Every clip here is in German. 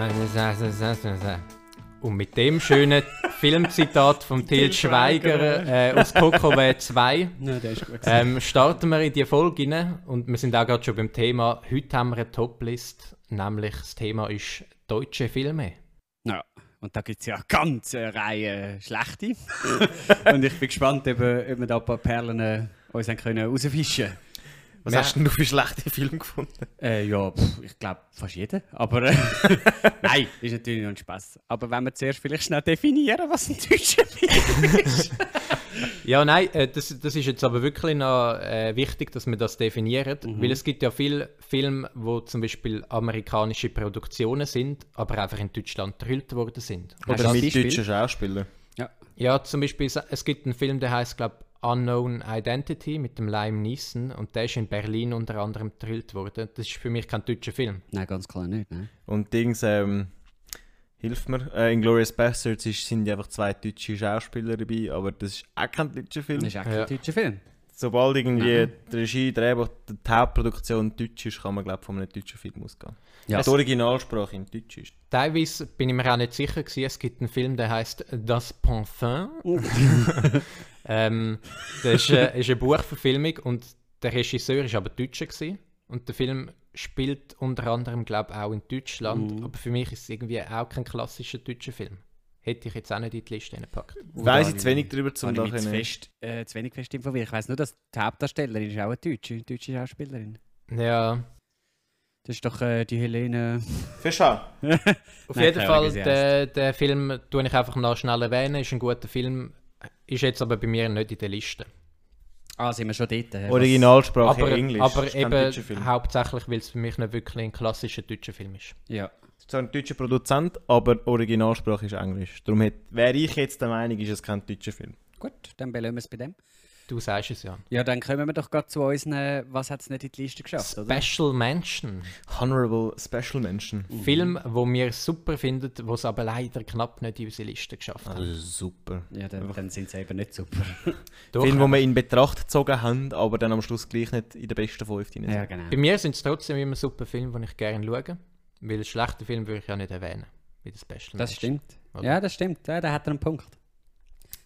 Und mit dem schönen Filmzitat von Til Schweiger äh, aus Coco 2 Ja, der ist gut. ähm, starten wir in die Folge rein. Und wir sind auch gerade schon beim Thema. Heute haben wir eine Toplist, nämlich das Thema ist deutsche Filme. Ja, und da gibt es ja eine ganze Reihe schlechte. und ich bin gespannt, ob, ob wir da ein paar Perlen äh, uns können rausfischen können. Was Ja. hast denn du für schlechte Filme gefunden? Äh, ja, pff, ich glaube fast jeder. Aber äh, nein, ist natürlich noch ein Spaß. Aber wenn wir zuerst vielleicht schnell definieren, was ein deutscher Film ist. Ja, nein, äh, das, das ist jetzt aber wirklich noch äh, wichtig, dass wir das definieren, weil es gibt ja viele Filme, wo zum Beispiel amerikanische Produktionen sind, aber einfach in Deutschland gedreht worden sind. Oder mit deutschen Schauspielern? Ja, zum Beispiel, es gibt einen Film, der heißt, glaube Unknown Identity mit dem Lime Neeson und der ist in Berlin unter anderem gedreht worden. Das ist für mich kein deutscher Film. Nein, ganz klar nicht. Ne? Und Dings, ähm, hilft mir. Äh, in Glorious Bastards sind ja einfach zwei deutsche Schauspieler dabei, aber das ist auch kein deutscher Film. Das ist auch kein Ja. deutscher Film. Sobald irgendwie Nein. die Regie, Drehbuch, die Hauptproduktion deutsch ist, kann man glaube von einem deutschen Film ausgehen. Ja. Die Originalsprache in Deutsch ist. Teilweise bin ich mir auch nicht sicher gewesen. Es gibt einen Film, der heißt Das Parfum. ähm, das ist, äh, ist eine Buchverfilmung und der Regisseur ist aber Deutscher gewesen. Und der Film spielt unter anderem, glaube ich, auch in Deutschland. Mhm. Aber für mich ist es irgendwie auch kein klassischer deutscher Film. Hätte ich jetzt auch nicht in die Liste gepackt. Weiß ich zu wenig darüber, Zum da zu, können. fest, äh, zu wenig fest informiert. Ich weiß nur, dass die Hauptdarstellerin ist auch eine deutsche, eine deutsche Schauspielerin. Ja, Das ist doch äh, die Helene. Verschau. auf Nein, jeden Fall, der, der Film tue ich einfach noch schnell erwähnen. Ist ein guter Film, ist jetzt aber bei mir nicht in der Liste. Ah, sind wir schon dort? was- Originalsprache aber Englisch. aber eben hauptsächlich, weil es für mich nicht wirklich ein klassischer deutscher Film ist. Ja. Es ist zwar ein deutscher Produzent, aber Originalsprache ist Englisch. Darum hätte- wäre ich jetzt der Meinung, ist es kein deutscher Film. Gut, dann belassen wir es bei dem. Du sagst es ja. Ja, dann kommen wir doch gerade zu unseren, was hat es nicht in die Liste geschafft, oder? Special Mention. Honorable Special Mention. Film, wo wir super finden, wo es aber leider knapp nicht in unsere Liste geschafft hat. Also super. Ja, dann, dann sind sie eben nicht super. Doch, Film, wo wir in Betracht gezogen haben, aber dann am Schluss gleich nicht in den besten fünf drin sind. ja, genau. Bei mir sind es trotzdem immer super Filme, die ich gerne schaue. Weil schlechte Filme würde ich ja nicht erwähnen. Wie das Special Das stimmt. Oder? Ja, das stimmt. Ja, da hat er einen Punkt.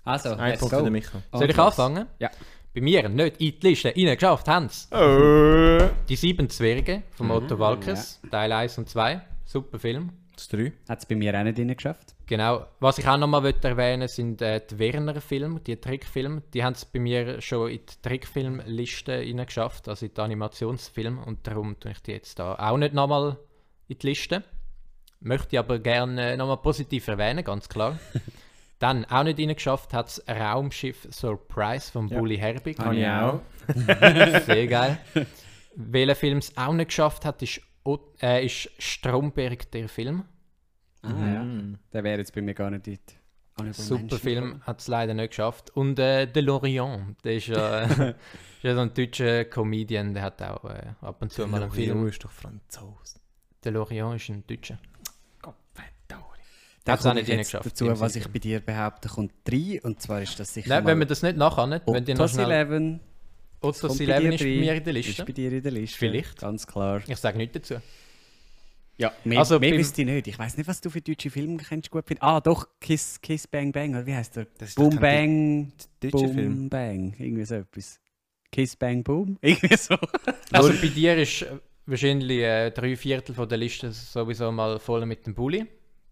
Also, Ein let's Punkt go. für den Michael. Soll ich anfangen? Ja. Bei mir nicht in die Liste reingeschafft haben es. Äh. Die sieben Zwerge von Otto Ah, Walkes, Teil 1 und 2. Super Film. Das drei. Hat es bei mir auch nicht reingeschafft. Genau. Was ich auch nochmal erwähnen sind äh, die Werner-Filme, die Trickfilme. Die haben es bei mir schon in die Trickfilmliste reingeschafft, also in die Animationsfilme. Und darum tue ich die jetzt da auch nicht nochmal in die Liste. Möchte ich aber gerne nochmal positiv erwähnen, ganz klar. Dann auch nicht reingeschafft hat es Raumschiff Surprise von Ja. Bully Herbig. Ah, ja. auch. Sehr geil. Welcher Film es auch nicht geschafft hat, ist, äh, ist Stromberg, der Film. Ah, ja. Der wäre jetzt bei mir gar nicht dort. Honorable Super. Film, hat es leider nicht geschafft. Und äh, De Lorient, der ist ja, äh, ist ja so ein deutscher Comedian, der hat auch äh, ab und zu mal einen Film Film. ist doch Franzose. De Lorient ist ein Deutscher. Da komme nicht ich jetzt reingeschafft, dazu, was ich bei dir behaupte, kommt drei. Und zwar ist das sicher Nein, mal wenn wir das nicht nachher, wenn die noch Otto's schnell... Eleven. Otto's kommt bei Eleven dir ist bei rein. mir in der Ist Liste. bei dir in der Liste. Vielleicht. Ganz klar. Ich sage nichts dazu. Ja, mehr, Also mehr wüsste ich nicht. Ich weiß nicht, was du für deutsche Filme kennst, gut findest. Ah, doch, Kiss, Kiss Bang Bang, oder wie heißt der? Das ist Boom Bang, Boom Film. Bang, irgendwie so etwas. Kiss Bang Boom, irgendwie so. Also bei dir ist äh, wahrscheinlich äh, drei Viertel von der Liste sowieso mal voll mit dem Bulli.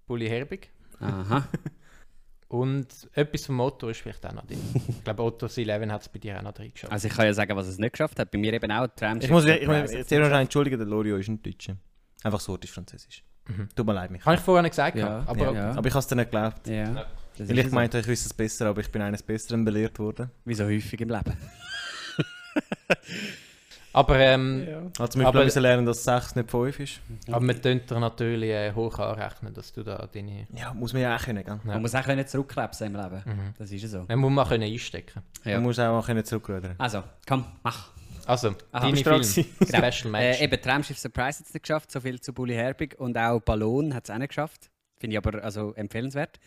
Bulli Herbig. Aha. Und etwas vom Otto ist vielleicht auch noch drin. ich glaube, Otto's Eleven hat es bei dir auch noch drin geschafft. Also ich kann ja sagen, was es nicht geschafft hat. Bei mir eben auch Tramschiff. Ich muss, ich muss Surprise. sehr wahrscheinlich entschuldigen, der Lorio ist ein Deutscher. Einfach Sortisch-Französisch. Tut mir leid, Michael. Habe ich vorher nicht gesagt, Ja, aber ja. ja. Aber ich habe es dir nicht geglaubt. Ja. Weil ist ich so. meinte, ich wüsste es besser, aber ich bin eines Besseren belehrt worden. Wie so häufig im Leben. Aber, ähm, Also wir Aber- müssen lernen, dass 6 nicht 5 ist. aber man könnte dir natürlich äh, hoch anrechnen, dass du da deine... Ja, muss man ja auch können, gell? Ja. Man muss auch können zurückkrebsen im Leben. Mhm. Das ist ja so. Man muss mal können einstecken Ja. Man muss auch mal können zurückrudern. Also, komm, mach. Also, Aha, deine bist du dran Filme. gewesen? Special Äh, eben, Tramschiff Surprise hat es nicht geschafft, so viel zu Bully Herbig. Und auch Ballon hat es auch nicht geschafft. Finde ich aber also empfehlenswert.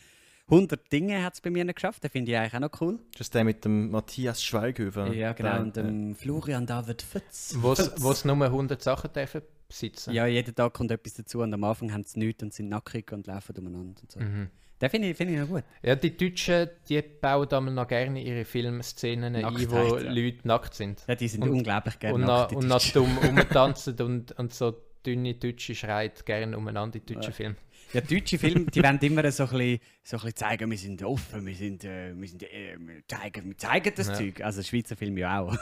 100 Dinge hat es bei mir nicht geschafft, den finde ich eigentlich auch noch cool. Das ist der mit dem Matthias Schweighöfer. Ja, genau. Der- Und dem Florian David Fitz. Wo es nur 100 Sachen dürfen besitzen. Ja, jeden Tag kommt etwas dazu und am Anfang haben sie nichts und sind nackig und laufen umeinander und so. Mhm. Den finde ich, find ich noch gut. Ja, die Deutschen, die bauen damals noch gerne ihre Filmszenen ein, Nacktheit, wo ja. Leute nackt sind. Ja, die sind Und- unglaublich gerne und nackt, die und noch Deutschen. dumm rumtanzen und, und so dünne Deutsche schreit gerne umeinander in deutschen Ja. Filmen. Ja, deutsche Filme, die wollen immer so ein, bisschen, so ein bisschen zeigen, wir sind offen, wir, sind, äh, wir, sind, äh, wir, zeigen, wir zeigen das Ja. Zeug. Also Schweizer Filme ja auch.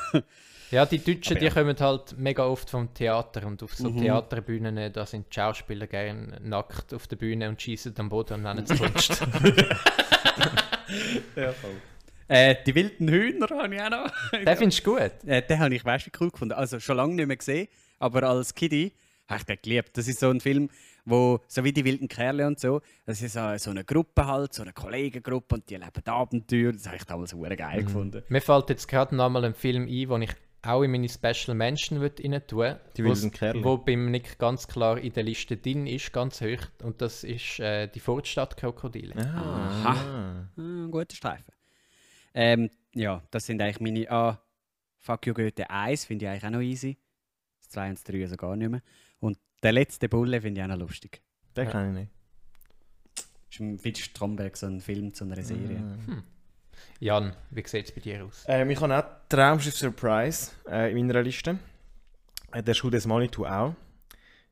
Ja, die Deutschen, Aber die ja. kommen halt mega oft vom Theater und auf so Mhm. Theaterbühnen, da sind die Schauspieler gerne nackt auf der Bühne und schießen am Boden und nennen es Kunst. äh, die wilden Hühner habe ich auch noch. Den findest du gut? Äh, den habe ich weißt, cool gefunden. Also schon lange nicht mehr gesehen, aber als Kiddie habe ich den geliebt. Das ist so ein Film, wo, so wie die wilden Kerle und so, das ist so, so eine Gruppe halt, so eine Kollegengruppe und die erleben Abenteuer. Das habe ich damals sehr geil Mhm. gefunden. Mir fällt jetzt gerade noch mal ein Film ein, den ich auch in meine Special Mention rein tun Die wilden Kerle. Wo beim Nick ganz klar in der Liste drin ist, ganz hoch. Und das ist äh, die Fortstadt-Krokodile. Ah. Ah, ein guter Streifen. Ähm, ja, das sind eigentlich meine. Ah, Fuck You Goethe 1 finde ich eigentlich auch noch easy. Das 2 und das 3 also gar nicht mehr. Der letzte Bulle finde ich auch noch lustig. Den Ja. kann ich nicht. Das ist ein Witz Stromberg, so ein Film zu einer Serie. Ah. Jan, wie sieht es bei dir aus? Ähm, ich habe auch Traumschiff Surprise äh, in meiner Liste. Äh, der Schuh des Manitou auch.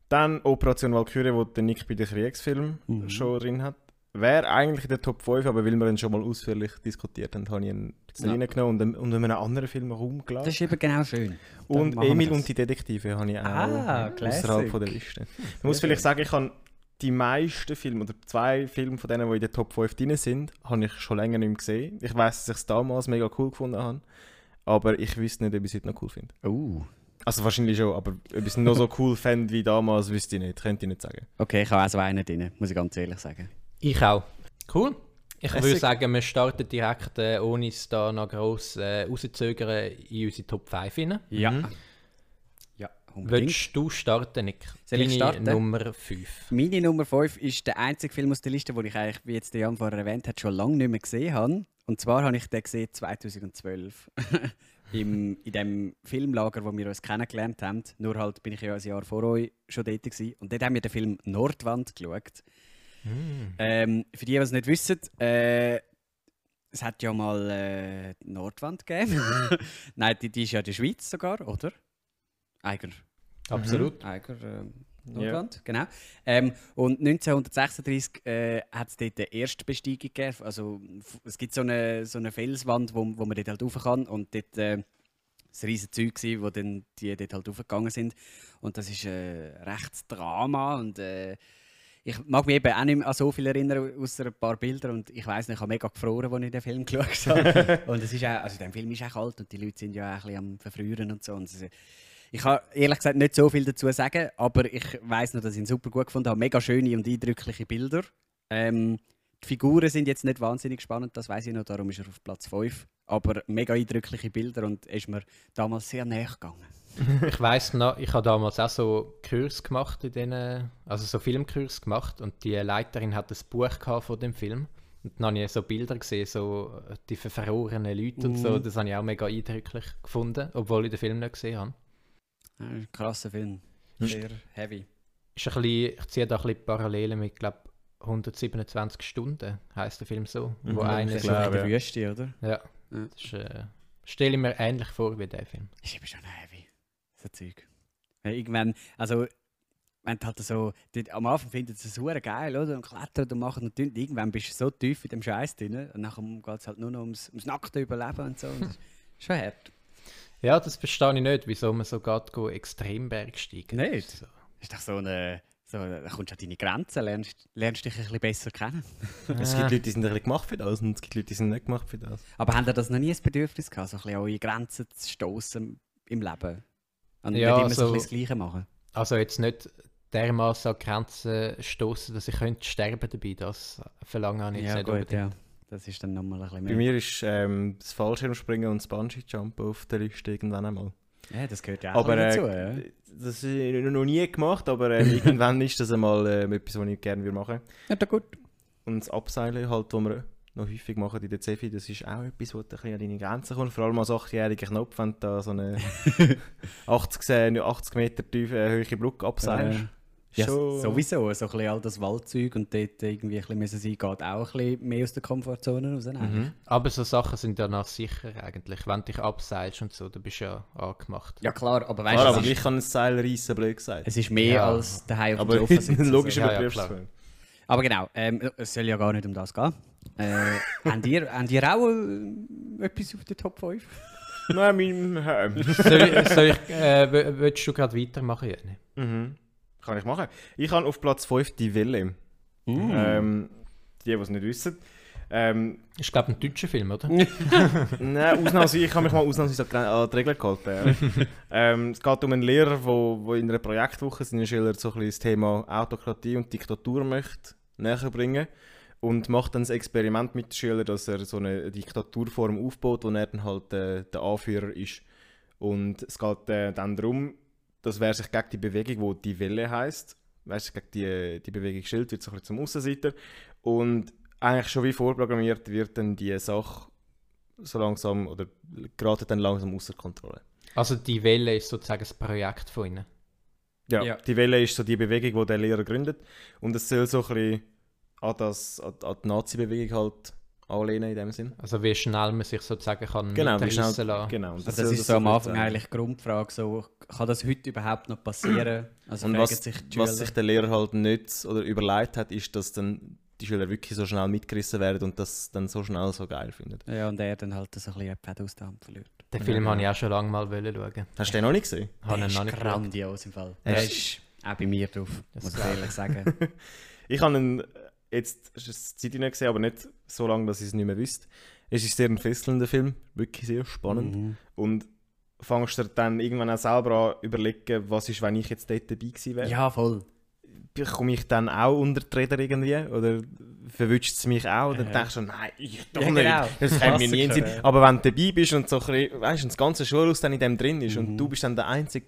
Dann Operation Valkyrie, wo der Nick bei den Kriegsfilm Mhm. schon drin hat. Wäre eigentlich in der Top 5, aber weil wir ihn schon mal ausführlich diskutiert haben, habe ich ihn Ja. reingenommen und, und in einem anderen Film rumgelassen. Das ist eben genau schön. Und Emil und die Detektive habe ich auch Ah, außerhalb von der Liste. Man muss vielleicht sagen, ich habe die meisten Filme oder zwei Filme von denen, die in der Top 5 drin sind, habe ich schon länger nicht mehr gesehen. Ich weiß, dass ich es damals mega cool gefunden habe, aber ich wüsste nicht, ob ich es heute noch cool finde. Uh. Also wahrscheinlich schon, aber ob ich es noch so cool fände wie damals, wüsste ich nicht. Könnte ich nicht sagen. Okay, ich habe auch so einen drin, muss ich ganz ehrlich sagen. Ich auch. Cool. Ich würde sagen, wir starten direkt, äh, ohne es da noch gross äh, rauszögern, in unsere Top 5 rein. Ja. Mhm. Ja, unbedingt. Willst du starten, Nick? Soll ich starten? Nummer 5. Meine Nummer 5 ist der einzige Film aus der Liste, den ich eigentlich, wie jetzt der Jan vorher erwähnt hat, schon lange nicht mehr gesehen habe. Und zwar habe ich den gesehen 2012. Im, in dem Filmlager, wo wir uns kennengelernt haben. Nur halt bin ich ja ein Jahr vor euch schon dort gewesen. Und dort haben wir den Film Nordwand geschaut. Ähm, für die, die es nicht wissen, äh, es hat ja mal äh, die Nordwand gegeben. Nein, die, die ist ja in der Schweiz sogar, oder? Eiger. Absolut. Eiger ähm, Nordwand, genau. Ähm, und 1936 äh, hat es dort eine Erstbesteigung gegeben. Also, es gibt so eine, so eine Felswand, wo, wo man dort halt rauf kann. Und dort äh, das riesige Zeug, gewesen, wo dann die dort halt raufgegangen sind. Und das ist äh, recht Drama. Und äh, ich mag mich eben auch nicht mehr an so viel erinnern, außer ein paar Bilder. Und ich weiß nicht, ich habe mega gefroren, als ich den Film geschaut habe. und es ist auch, also der Film ist auch kalt und die Leute sind ja auch ein bisschen am Verfrieren und so. Und es, ich habe ehrlich gesagt nicht so viel dazu sagen, aber ich weiß noch, dass ich ihn super gut gefunden habe. Mega schöne und eindrückliche Bilder. Ähm, die Figuren sind jetzt nicht wahnsinnig spannend, das weiß ich noch, darum ist er auf Platz 5. Aber mega eindrückliche Bilder und ist mir damals sehr näher gegangen. Ich weiss noch, ich habe damals auch so Kurs gemacht in denen, also so Filmkurs gemacht und die Leiterin hat ein Buch gehabt von dem Film. Und dann habe ich so Bilder gesehen, so die verfrorenen Leute und so. Mhm. Das habe ich auch mega eindrücklich gefunden, obwohl ich den Film nicht gesehen habe. Ja, ein krasser Film. Hm. Sehr heavy. Ist ein bisschen, ich ziehe da ein bisschen Parallelen mit, glaube 127 Stunden heißt der Film so. Mhm, wo Das ist so, in der. Wüste, oder? ja, Ja. das ist, äh, stelle ich mir ähnlich vor wie der Film. Ist eben schon heavy. So Zeug. Weil Irgendwann, also, wenn halt so, die, am Anfang findet es super geil, oder? Und klettert und macht und tun. Irgendwann bist du so tief in dem Scheiß drin. Und dann geht es halt nur noch ums, ums nackte Überleben und so. Und das ist schon hart. Ja, das verstehe ich nicht, wieso man so geht, go Extremberg steigen. Nicht? So. ist doch so eine. So, da kommst du an deine Grenzen, lernst, lernst dich ein bisschen besser kennen. Es gibt Leute, die sind ein bisschen gemacht für das und es gibt Leute, die sind nicht gemacht für das. Aber habt ihr das noch nie das Bedürfnis gehabt, so ein bisschen an eure Grenzen zu stoßen im Leben? Und Ja, nicht immer so also- ein bisschen das Gleiche machen? Also jetzt nicht dermaßen an Grenzen stoßen, dass ich könnte sterben dabei. Das verlange ich jetzt Ja, nicht gut, unbedingt. ja. Das ist dann nochmal ein bisschen Bei mehr. mir ist ähm, das Fallschirmspringen und das Bungee-Jumpen auf der Liste irgendwann einmal. Ja, das gehört ja auch Aber dazu. äh, ja. das habe ich noch nie gemacht, aber äh, irgendwann ist das einmal äh, etwas, was ich gerne würde machen Ja, da gut. Und das Abseilen halt, wo man noch häufig machen in der Zefi, das ist auch etwas, wo du ein bisschen an deine Grenzen kommt. Vor allem als 8-jähriger Knopf, wenn du da so eine 80, 80 Meter tiefe, äh, hohe Brücke abseilst. Äh, ja, sowieso. So ein bisschen all das Waldzeug und dort irgendwie ein bisschen sein, geht auch ein bisschen mehr aus der Komfortzone raus. Mhm. Aber so Sachen sind danach sicher eigentlich. Wenn du dich abseilst und so, dann bist du ja angemacht. Ja klar, aber weißt du... aber ich kann ein Seil reissen, blöd gesagt. Es ist mehr ja. als daheim auf dem Sofa sitzen. logisch ja, ja, Aber genau, ähm, es soll ja gar nicht um das gehen. Äh, habt, ihr, habt ihr auch äh, etwas auf der Top 5? Nein, mein ähm. soll, soll ich, äh, willst du gerade weitermachen, Jenny? Mhm. Kann ich machen. Ich habe auf Platz 5 die Wille. Mm. Ähm, die, die es nicht wissen. Ähm, ist, glaube ich, ein deutscher Film, oder? Nein, ausnahmsweise, ich habe mich mal ausnahmsweise an die Regeln gehalten. Ja. ähm, es geht um einen Lehrer, der wo, wo in einer Projektwoche seinen Schülern so ein bisschen das Thema Autokratie und Diktatur möchte näher bringen und macht dann das Experiment mit den Schülern, dass er so eine Diktaturform aufbaut, wo er dann halt äh, der Anführer ist. Und es geht äh, dann darum, dass wer sich gegen die Bewegung, die die Welle heisst, wer sich gegen die, die Bewegung stellt, wird so ein bisschen zum Aussenseiter. Und eigentlich schon wie vorprogrammiert wird dann die Sache so langsam oder gerade dann langsam außer Kontrolle. Also die Welle ist sozusagen das Projekt von ihnen? Ja, ja, die Welle ist so die Bewegung, die der Lehrer gründet. Und es soll so ein bisschen an, das, an, an die Nazi-Bewegung halt anlehnen in dem Sinn. Also wie schnell man sich sozusagen kann genau, wie schnell, lassen. Genau, das, also das ist so am Anfang eigentlich die Grundfrage, so, kann das heute überhaupt noch passieren? Also Und was sich, was sich der Lehrer halt nicht oder überlegt hat, ist, dass dann die Schüler wirklich so schnell mitgerissen werden und das dann so schnell so geil finden. Ja, und er dann halt so ein bisschen Pferd aus der Hand verliert. Den ja. Film habe ich auch schon lange mal schauen. Hast du den noch nicht gesehen? Habe ihn noch nicht grandios im Fall. Er ist auch bei mir drauf, das muss ich ehrlich sagen. ich habe ihn jetzt ist es Zeit nicht gesehen, aber nicht so lange, dass ich es nicht mehr wüsste. Es ist sehr ein fesselnder Film, wirklich sehr spannend. Mhm. Und fangst du dann irgendwann auch selber an überlegen, was ist, wenn ich jetzt dort dabei gewesen wäre. Ja, voll. Komme ich dann auch unter die Räder irgendwie? Oder verwünscht es mich auch? Oder ja. denkst du, nein, ich doch ja, nicht. Genau. Das kann mir nie in Sinn. Aber wenn du dabei bist und so ein weißt, das ganze Schulhaus dann in dem drin ist mhm. und du bist dann der Einzige,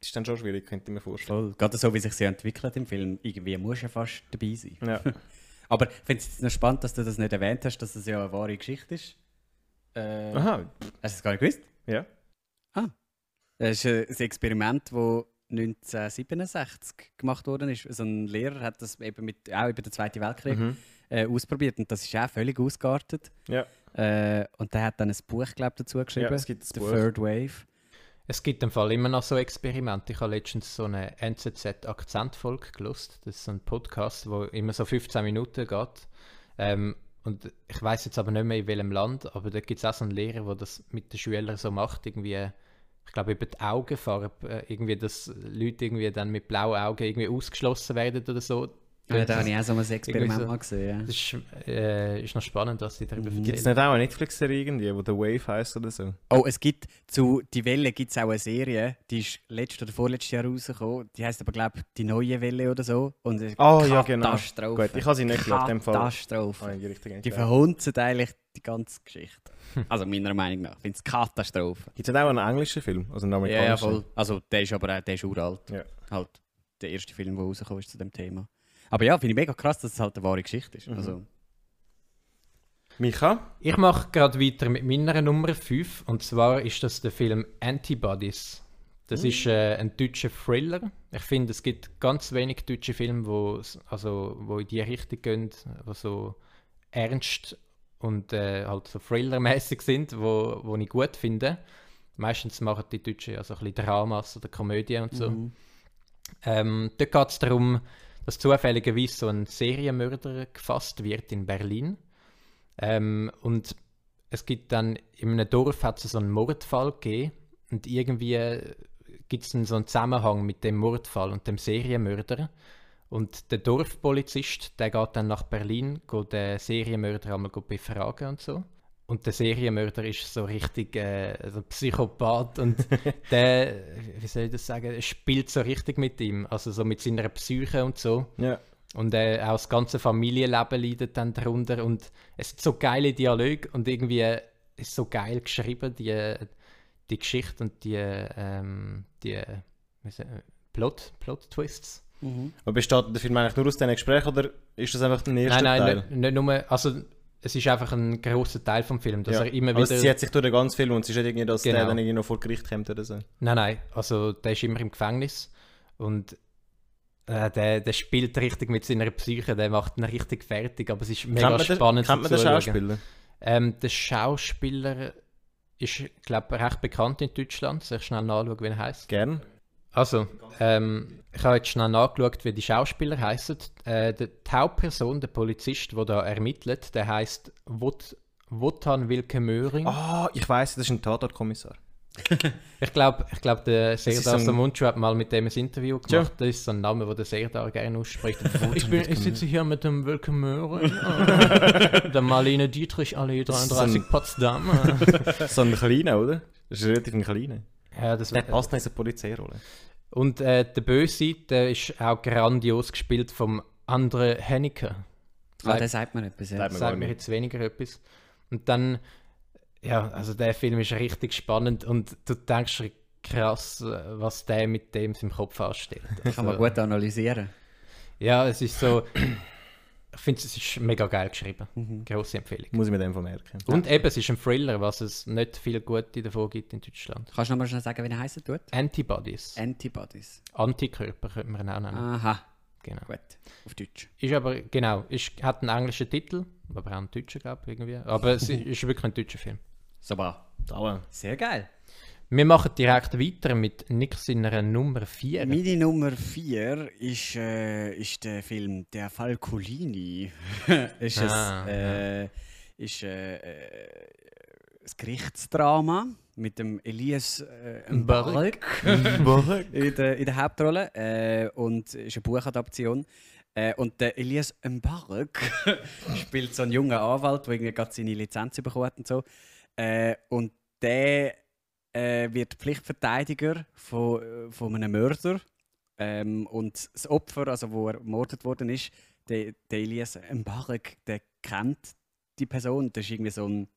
ist dann schon schwierig, könnte ich mir vorstellen. Voll. Gerade so, wie sich sie entwickelt im Film, irgendwie musst du ja fast dabei sein. Ja. Aber ich finde es noch spannend, dass du das nicht erwähnt hast, dass das ja eine wahre Geschichte ist. Äh, Aha. Hast du das gar nicht gewusst? Ja. Ah. Das ist ein Experiment, das 1967 gemacht worden ist. Also ein Lehrer hat das eben mit, auch über den Zweiten Weltkrieg mhm. äh, ausprobiert und das ist auch völlig ausgeartet. Ja. Äh, und der hat dann ein Buch, glaube dazu geschrieben. Ja, es gibt The Buch. Third Wave. Es gibt im Fall immer noch so Experimente. Ich habe letztens so eine NZZ-Akzentfolge gelost. Das ist ein Podcast, wo immer so 15 Minuten geht. Ähm, und ich weiß jetzt aber nicht mehr in welchem Land, aber da gibt es auch so einen Lehrer, der das mit den Schülern so macht, irgendwie, ich glaube über die Augenfarbe, äh, irgendwie, dass Leute irgendwie dann mit blauen Augen irgendwie ausgeschlossen werden oder so. Ja, da habe ich auch so ein Experiment so, mal gesehen. Ja. Das ist, äh, ist noch spannend, was sie darüber erzählen. Gibt es nicht auch eine Netflix-Serie irgendwie, wo The Wave heißt oder so? Oh, es gibt zu Die Welle gibt es auch eine Serie, die ist letztes oder vorletztes Jahr rausgekommen. Die heißt aber, glaube ich, Die neue Welle oder so. Und oh, ja, genau. Katastrophe. Gut, ich habe sie nicht geschaut, dem Fall. Katastrophe. Oh, die verhunzen eigentlich die ganze Geschichte. Also meiner Meinung nach. Ich finde es Katastrophe. Gibt es auch einen englischen Film? Also einen amerikanischen? Ja, ja, voll. Also der ist aber auch, der ist uralt. Ja. Halt der erste Film, der rausgekommen ist zu dem Thema. Aber ja, finde ich mega krass, dass es halt eine wahre Geschichte ist. Mhm. Also. Micha? Ich mache gerade weiter mit meiner Nummer 5. Und zwar ist das der Film Antibodies. Das mhm. ist äh, ein deutscher Thriller. Ich finde, es gibt ganz wenig deutsche Filme, wo, also, wo in die Richtung gehen, die so ernst und äh, halt so Thriller-mäßig sind, wo, wo ich gut finde. Meistens machen die Deutschen ja so ein bisschen Dramas oder Komödie und so. Mhm. Ähm, dort geht es darum, dass zufälligerweise so ein Serienmörder gefasst wird in Berlin. Ähm, und es gibt dann in einem Dorf hat es so einen Mordfall gegeben und irgendwie gibt es dann so einen Zusammenhang mit dem Mordfall und dem Serienmörder. Und der Dorfpolizist, der geht dann nach Berlin, geht den Serienmörder einmal befragen und so. Und der Serienmörder ist so richtig äh, also Psychopath und der, wie soll ich das sagen, spielt so richtig mit ihm, also so mit seiner Psyche und so. Ja. Und äh, auch das ganze Familienleben leidet dann darunter und es sind so geile Dialoge und irgendwie äh, ist so geil geschrieben, die, die Geschichte und die, ähm, die Plot, Plot Twists. Mhm. Aber besteht der Film eigentlich nur aus diesen Gesprächen oder ist das einfach der erste nein, nein, Teil? Nein, nicht nur, also es ist einfach ein großer Teil vom Film, dass ja. er immer Aber wieder... es zieht sich durch den ganzen Film und es ist nicht irgendwie, dass der Genau. dann irgendwie noch vor Gericht kommt oder so. Nein, nein, also der ist immer im Gefängnis und äh, der, der spielt richtig mit seiner Psyche, der macht ihn richtig fertig, aber es ist mega kennt man den, spannend kennt man den. Schauspieler? Ähm, der Schauspieler ist, glaube ich, recht bekannt in Deutschland. Soll ich schnell nachschauen, wie er heißt? Gern. Also, ähm, ich habe jetzt schnell nachgeschaut, wie die Schauspieler heißen. Äh, die, die Hauptperson, der Polizist, der da ermittelt, der heißt Wot, Wotan Wilke Möhring. Ah, ich weiß, das ist ein Tatortkommissar. Ich glaube, ich glaub, der Serdar so ein- Samuncu hat mal mit dem ein Interview gemacht. Das ist so ein Name, den der Serdar gerne ausspricht. ich, bin, ich sitze hier mit dem Wilke Möhring, der Marlene Dietrich, Allee Das ist 33 so Potsdam. So ein kleiner, oder? Das ist relativ ein kleiner. Ja, das Der passt noch in so eine Polizeirolle. Und äh, der Böse, der ist auch grandios gespielt vom Andre Hennecke. Ah, der sagt mir etwas. Ja. Sagt mir sagt mir nicht. jetzt weniger etwas. Und dann, ja, also der Film ist richtig spannend und du denkst dir, krass, äh, was der mit dem im Kopf anstellt. Kann man Also, gut analysieren. Ja, es ist so, ich finde es ist mega geil geschrieben. Mhm. Grosse Empfehlung. Muss ich mir dem vermerken. Und eben, es ist ein Thriller, was es nicht viel Gute davon gibt in Deutschland. Kannst du noch mal schnell sagen, wie er heißen tut? Antibodies. Antibodies. Antikörper könnte man ihn auch nennen. Aha, Genau. gut. Auf Deutsch. Ist aber, genau, ist, hat einen englischen Titel, aber auch einen deutschen, glaube ich, irgendwie. Aber es ist wirklich ein deutscher Film. Super. Dauer. Sehr geil. Wir machen direkt weiter mit Nick seiner Nummer 4. Meine Nummer 4 ist, äh, ist der Film Der Fall Colini. ist Ah, ein, äh, ist, äh, äh, ein Gerichtsdrama mit dem Elias äh, Mbarek. In, der, in der Hauptrolle äh, und ist eine Buchadaption. Äh, und der Elias Mbarek spielt so einen jungen Anwalt, der irgendwie gerade seine Lizenz bekommen hat und so. Äh, und der äh, wird Pflichtverteidiger von, äh, von einem Mörder. Ähm, und das Opfer, also wo er ermordet worden ist, der, der Elias Mbarek, der kennt die Person. Das ist irgendwie so ein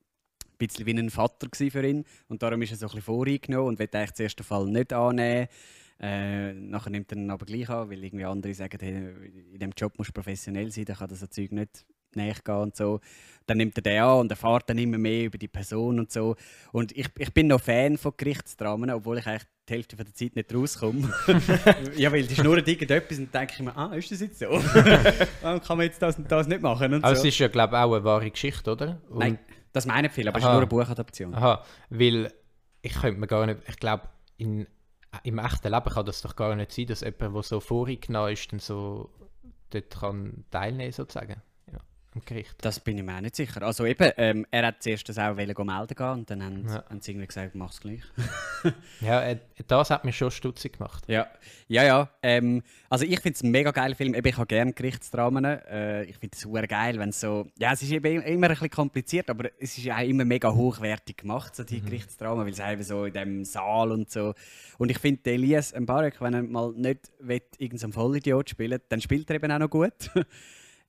bisschen wie ein Vater für ihn. Und darum ist er so ein bisschen voreingenommen und will eigentlich den Fall nicht annehmen. Äh, nachher nimmt er ihn aber gleich an, weil irgendwie andere sagen, hey, in diesem Job musst du professionell sein, dann kann das so Zeug nicht nachgehen und so. Dann nimmt er den an und erfährt dann immer mehr über die Person und so. Und ich, ich bin noch Fan von Gerichtsdramen, obwohl ich eigentlich die Hälfte von der Zeit nicht rauskomme. ja, weil die schnurren irgendetwas und dann denke ich mir, ah, ist das jetzt so? Warum kann man jetzt das und das nicht machen? Und Aber so. es ist ja, glaube ich, auch eine wahre Geschichte, oder? Und, Nein, das meinen viele, aber es ist nur eine Buchadaption. Aha, weil ich könnte mir gar nicht, ich glaube, in, im echten Leben kann das doch gar nicht sein, dass jemand, der so voreingenommen ist, dann so dort kann teilnehmen sozusagen. Am Gericht. Das bin ich mir auch nicht sicher. Also eben, ähm, er hat zuerst das auch melden gehen und dann haben, Ja. haben sie irgendwie gesagt, mach's gleich. Ja, äh, das hat mich schon stutzig gemacht. Ja, ja, ja. Ähm, also ich finde es ein mega geiler Film. Eben, ich habe gerne Gerichtsdramen. Äh, ich finde es super geil, wenn es so... Ja, es ist eben immer ein bisschen kompliziert, aber es ist auch immer mega hochwertig gemacht, so die Gerichtsdramen, weil es eben so in dem Saal und so. Und ich finde, Elias Mbarek, wenn er mal nicht will, irgendeinen Vollidiot spielen dann spielt er eben auch noch gut.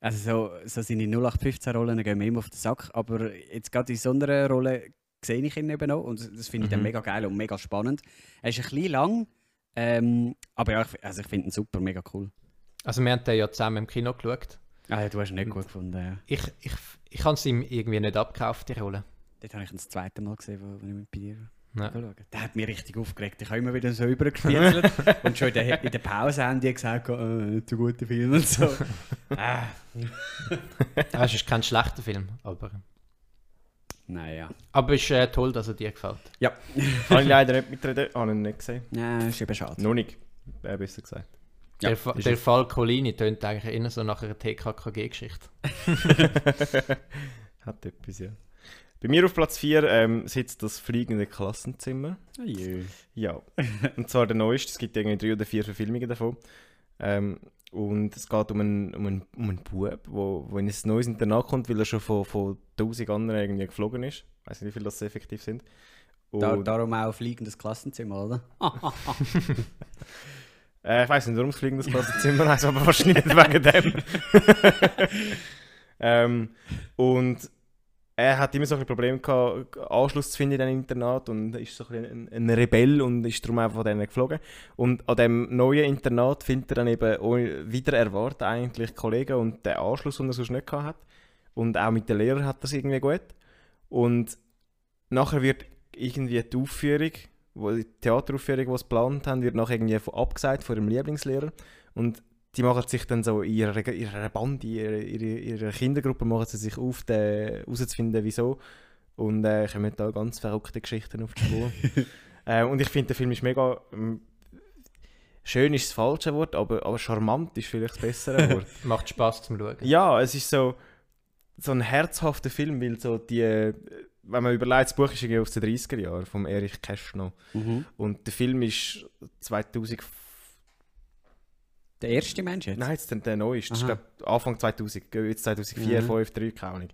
Also so, so seine 0815-Rollen gehen mir immer auf den Sack, aber jetzt gerade in so einer Rolle sehe ich ihn eben noch und das finde ich dann Mhm. mega geil und mega spannend. Er ist ein bisschen lang, ähm, aber ja, ich, also ich finde ihn super, mega cool. Also wir haben den ja zusammen im Kino geschaut. Ah, ja, du hast ihn nicht gut gefunden. Ja. Ich, ich, ich habe es ihm irgendwie nicht abgekauft, die Rolle. Dort habe ich ihn das zweite Mal gesehen, wo, ich mit bei dir Ja. Der hat mich richtig aufgeregt. Ich habe immer wieder so übergespielt und schon in der, in der Pause haben die gesagt, äh, nicht so gute Film und so. ah, Ah, es ist kein schlechter Film, aber, naja. aber es ist äh, toll, dass er dir gefällt. Ja. Habe ich leider nicht mitreden, habe ihn nicht gesehen. Ja, ist eben schade. Noch nicht, äh, besser gesagt. Ja, der Fa- der Fall Colini tönt eigentlich eher so nach einer TKKG-Geschichte. Hat etwas, ja. Bei mir auf Platz 4 ähm, sitzt das fliegende Klassenzimmer. Oh je. Ja. Und zwar der neueste, es gibt irgendwie drei oder vier Verfilmungen davon. Ähm, und es geht um einen, um einen, um einen Bub, wo, wo in ein neues Internat kommt, weil er schon von, von 1000 anderen irgendwie geflogen ist. Ich weiß nicht, wie viele das effektiv sind. Da, darum auch fliegendes Klassenzimmer, oder? äh, ich weiß nicht, warum es fliegendes Klassenzimmer heißt, aber wahrscheinlich nicht wegen dem. ähm, und er hat immer so ein Probleme gehabt, Anschluss zu finden in diesem Internat und ist so ein, ein, Rebell und ist darum einfach von denen geflogen. Und an dem neuen Internat findet er dann eben wieder erwartet eigentlich Kollegen und den Anschluss, den er sonst nicht gehabt hat. Und auch mit den Lehrern hat das irgendwie gut. Und nachher wird irgendwie die Aufführung, die Theateraufführung, die sie geplant haben, wird nachher irgendwie abgesagt von ihrem Lieblingslehrer. Und die machen sich dann so in ihrer, ihrer Band, in ihrer, ihrer, Kindergruppe machen sie sich auf, herauszufinden, wieso. Und äh, kommen da ganz verrückte Geschichten auf die Spur. äh, und ich finde, der Film ist mega... Ähm, schön ist das falsche Wort, aber, aber charmant ist vielleicht das bessere Wort. Macht Spaß zum Schauen. Ja, es ist so, so ein herzhafter Film, weil so die... Wenn man überlegt, das Buch ist irgendwie aus den 30er Jahren, von Erich Kästner. Mhm. Und der Film ist 2000 der erste Mensch jetzt? Nein, jetzt der, der neueste. Ich glaube Anfang 2000, jetzt 2004, mhm. 2005, 2003, keine Ahnung.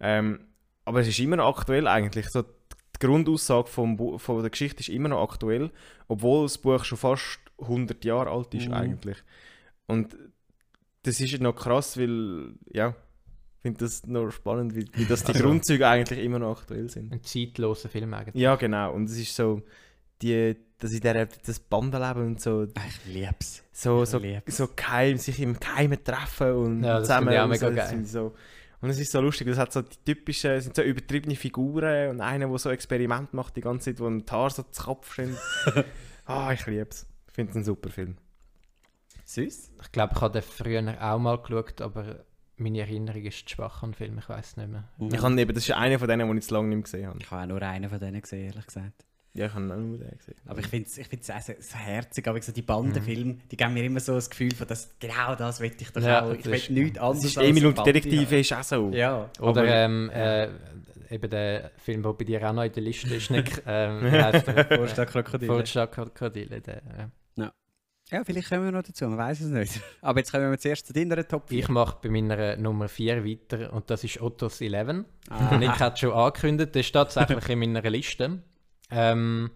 Ähm, aber es ist immer noch aktuell eigentlich. So, die Grundaussage vom von der Geschichte ist immer noch aktuell, obwohl das Buch schon fast 100 Jahre alt ist mhm. eigentlich. Und das ist noch krass, weil, ja, ich finde das noch spannend, wie, wie das die also, Grundzüge eigentlich immer noch aktuell sind. Ein zeitloser Film eigentlich. Ja, genau. Und es ist so, die, dass in der, das Bandenleben und so. Ich lieb's. So, so, so geheim, sich im Geheimen treffen und ja, zusammen. Ja, mega so, geil. So, und es ist so lustig, es hat so die typischen, sind so übertriebene Figuren und einer, der so Experiment macht die ganze Zeit, wo ein Tar so zu Kopf steht. ah, ich lieb's. Ich finde es ein super Film. Süß. Ich glaube, ich habe den früher auch mal geschaut, aber meine Erinnerung ist zu schwach an den Film, ich weiß nicht mehr. Ich habe eben, das ist einer von denen, die ich zu lange nicht mehr gesehen habe. Ich habe auch nur einen von denen gesehen, ehrlich gesagt. Ja, ich habe auch nur den gesehen. Aber ich finde es ich auch so, so herzig, aber so die Bandenfilme, mhm. die geben mir immer so das Gefühl von, dass genau das will ich doch ja, auch. Ich will nichts anderes ist Emil und Detektive ist auch so. Ja. Oder ähm, äh, eben der Film, der bei dir auch noch in der Liste ist, nicht, ähm, heißt der Vorstadtkrokodile. Vorstadtkrokodile, der, ja. ja. Ja, vielleicht kommen wir noch dazu, man weiß es nicht. Aber jetzt kommen wir zuerst zu deiner Top 4. Ich mache bei meiner Nummer 4 weiter und das ist Ottos 11. Ah. Nick hat schon angekündigt, das ist tatsächlich in meiner Liste. Ähm,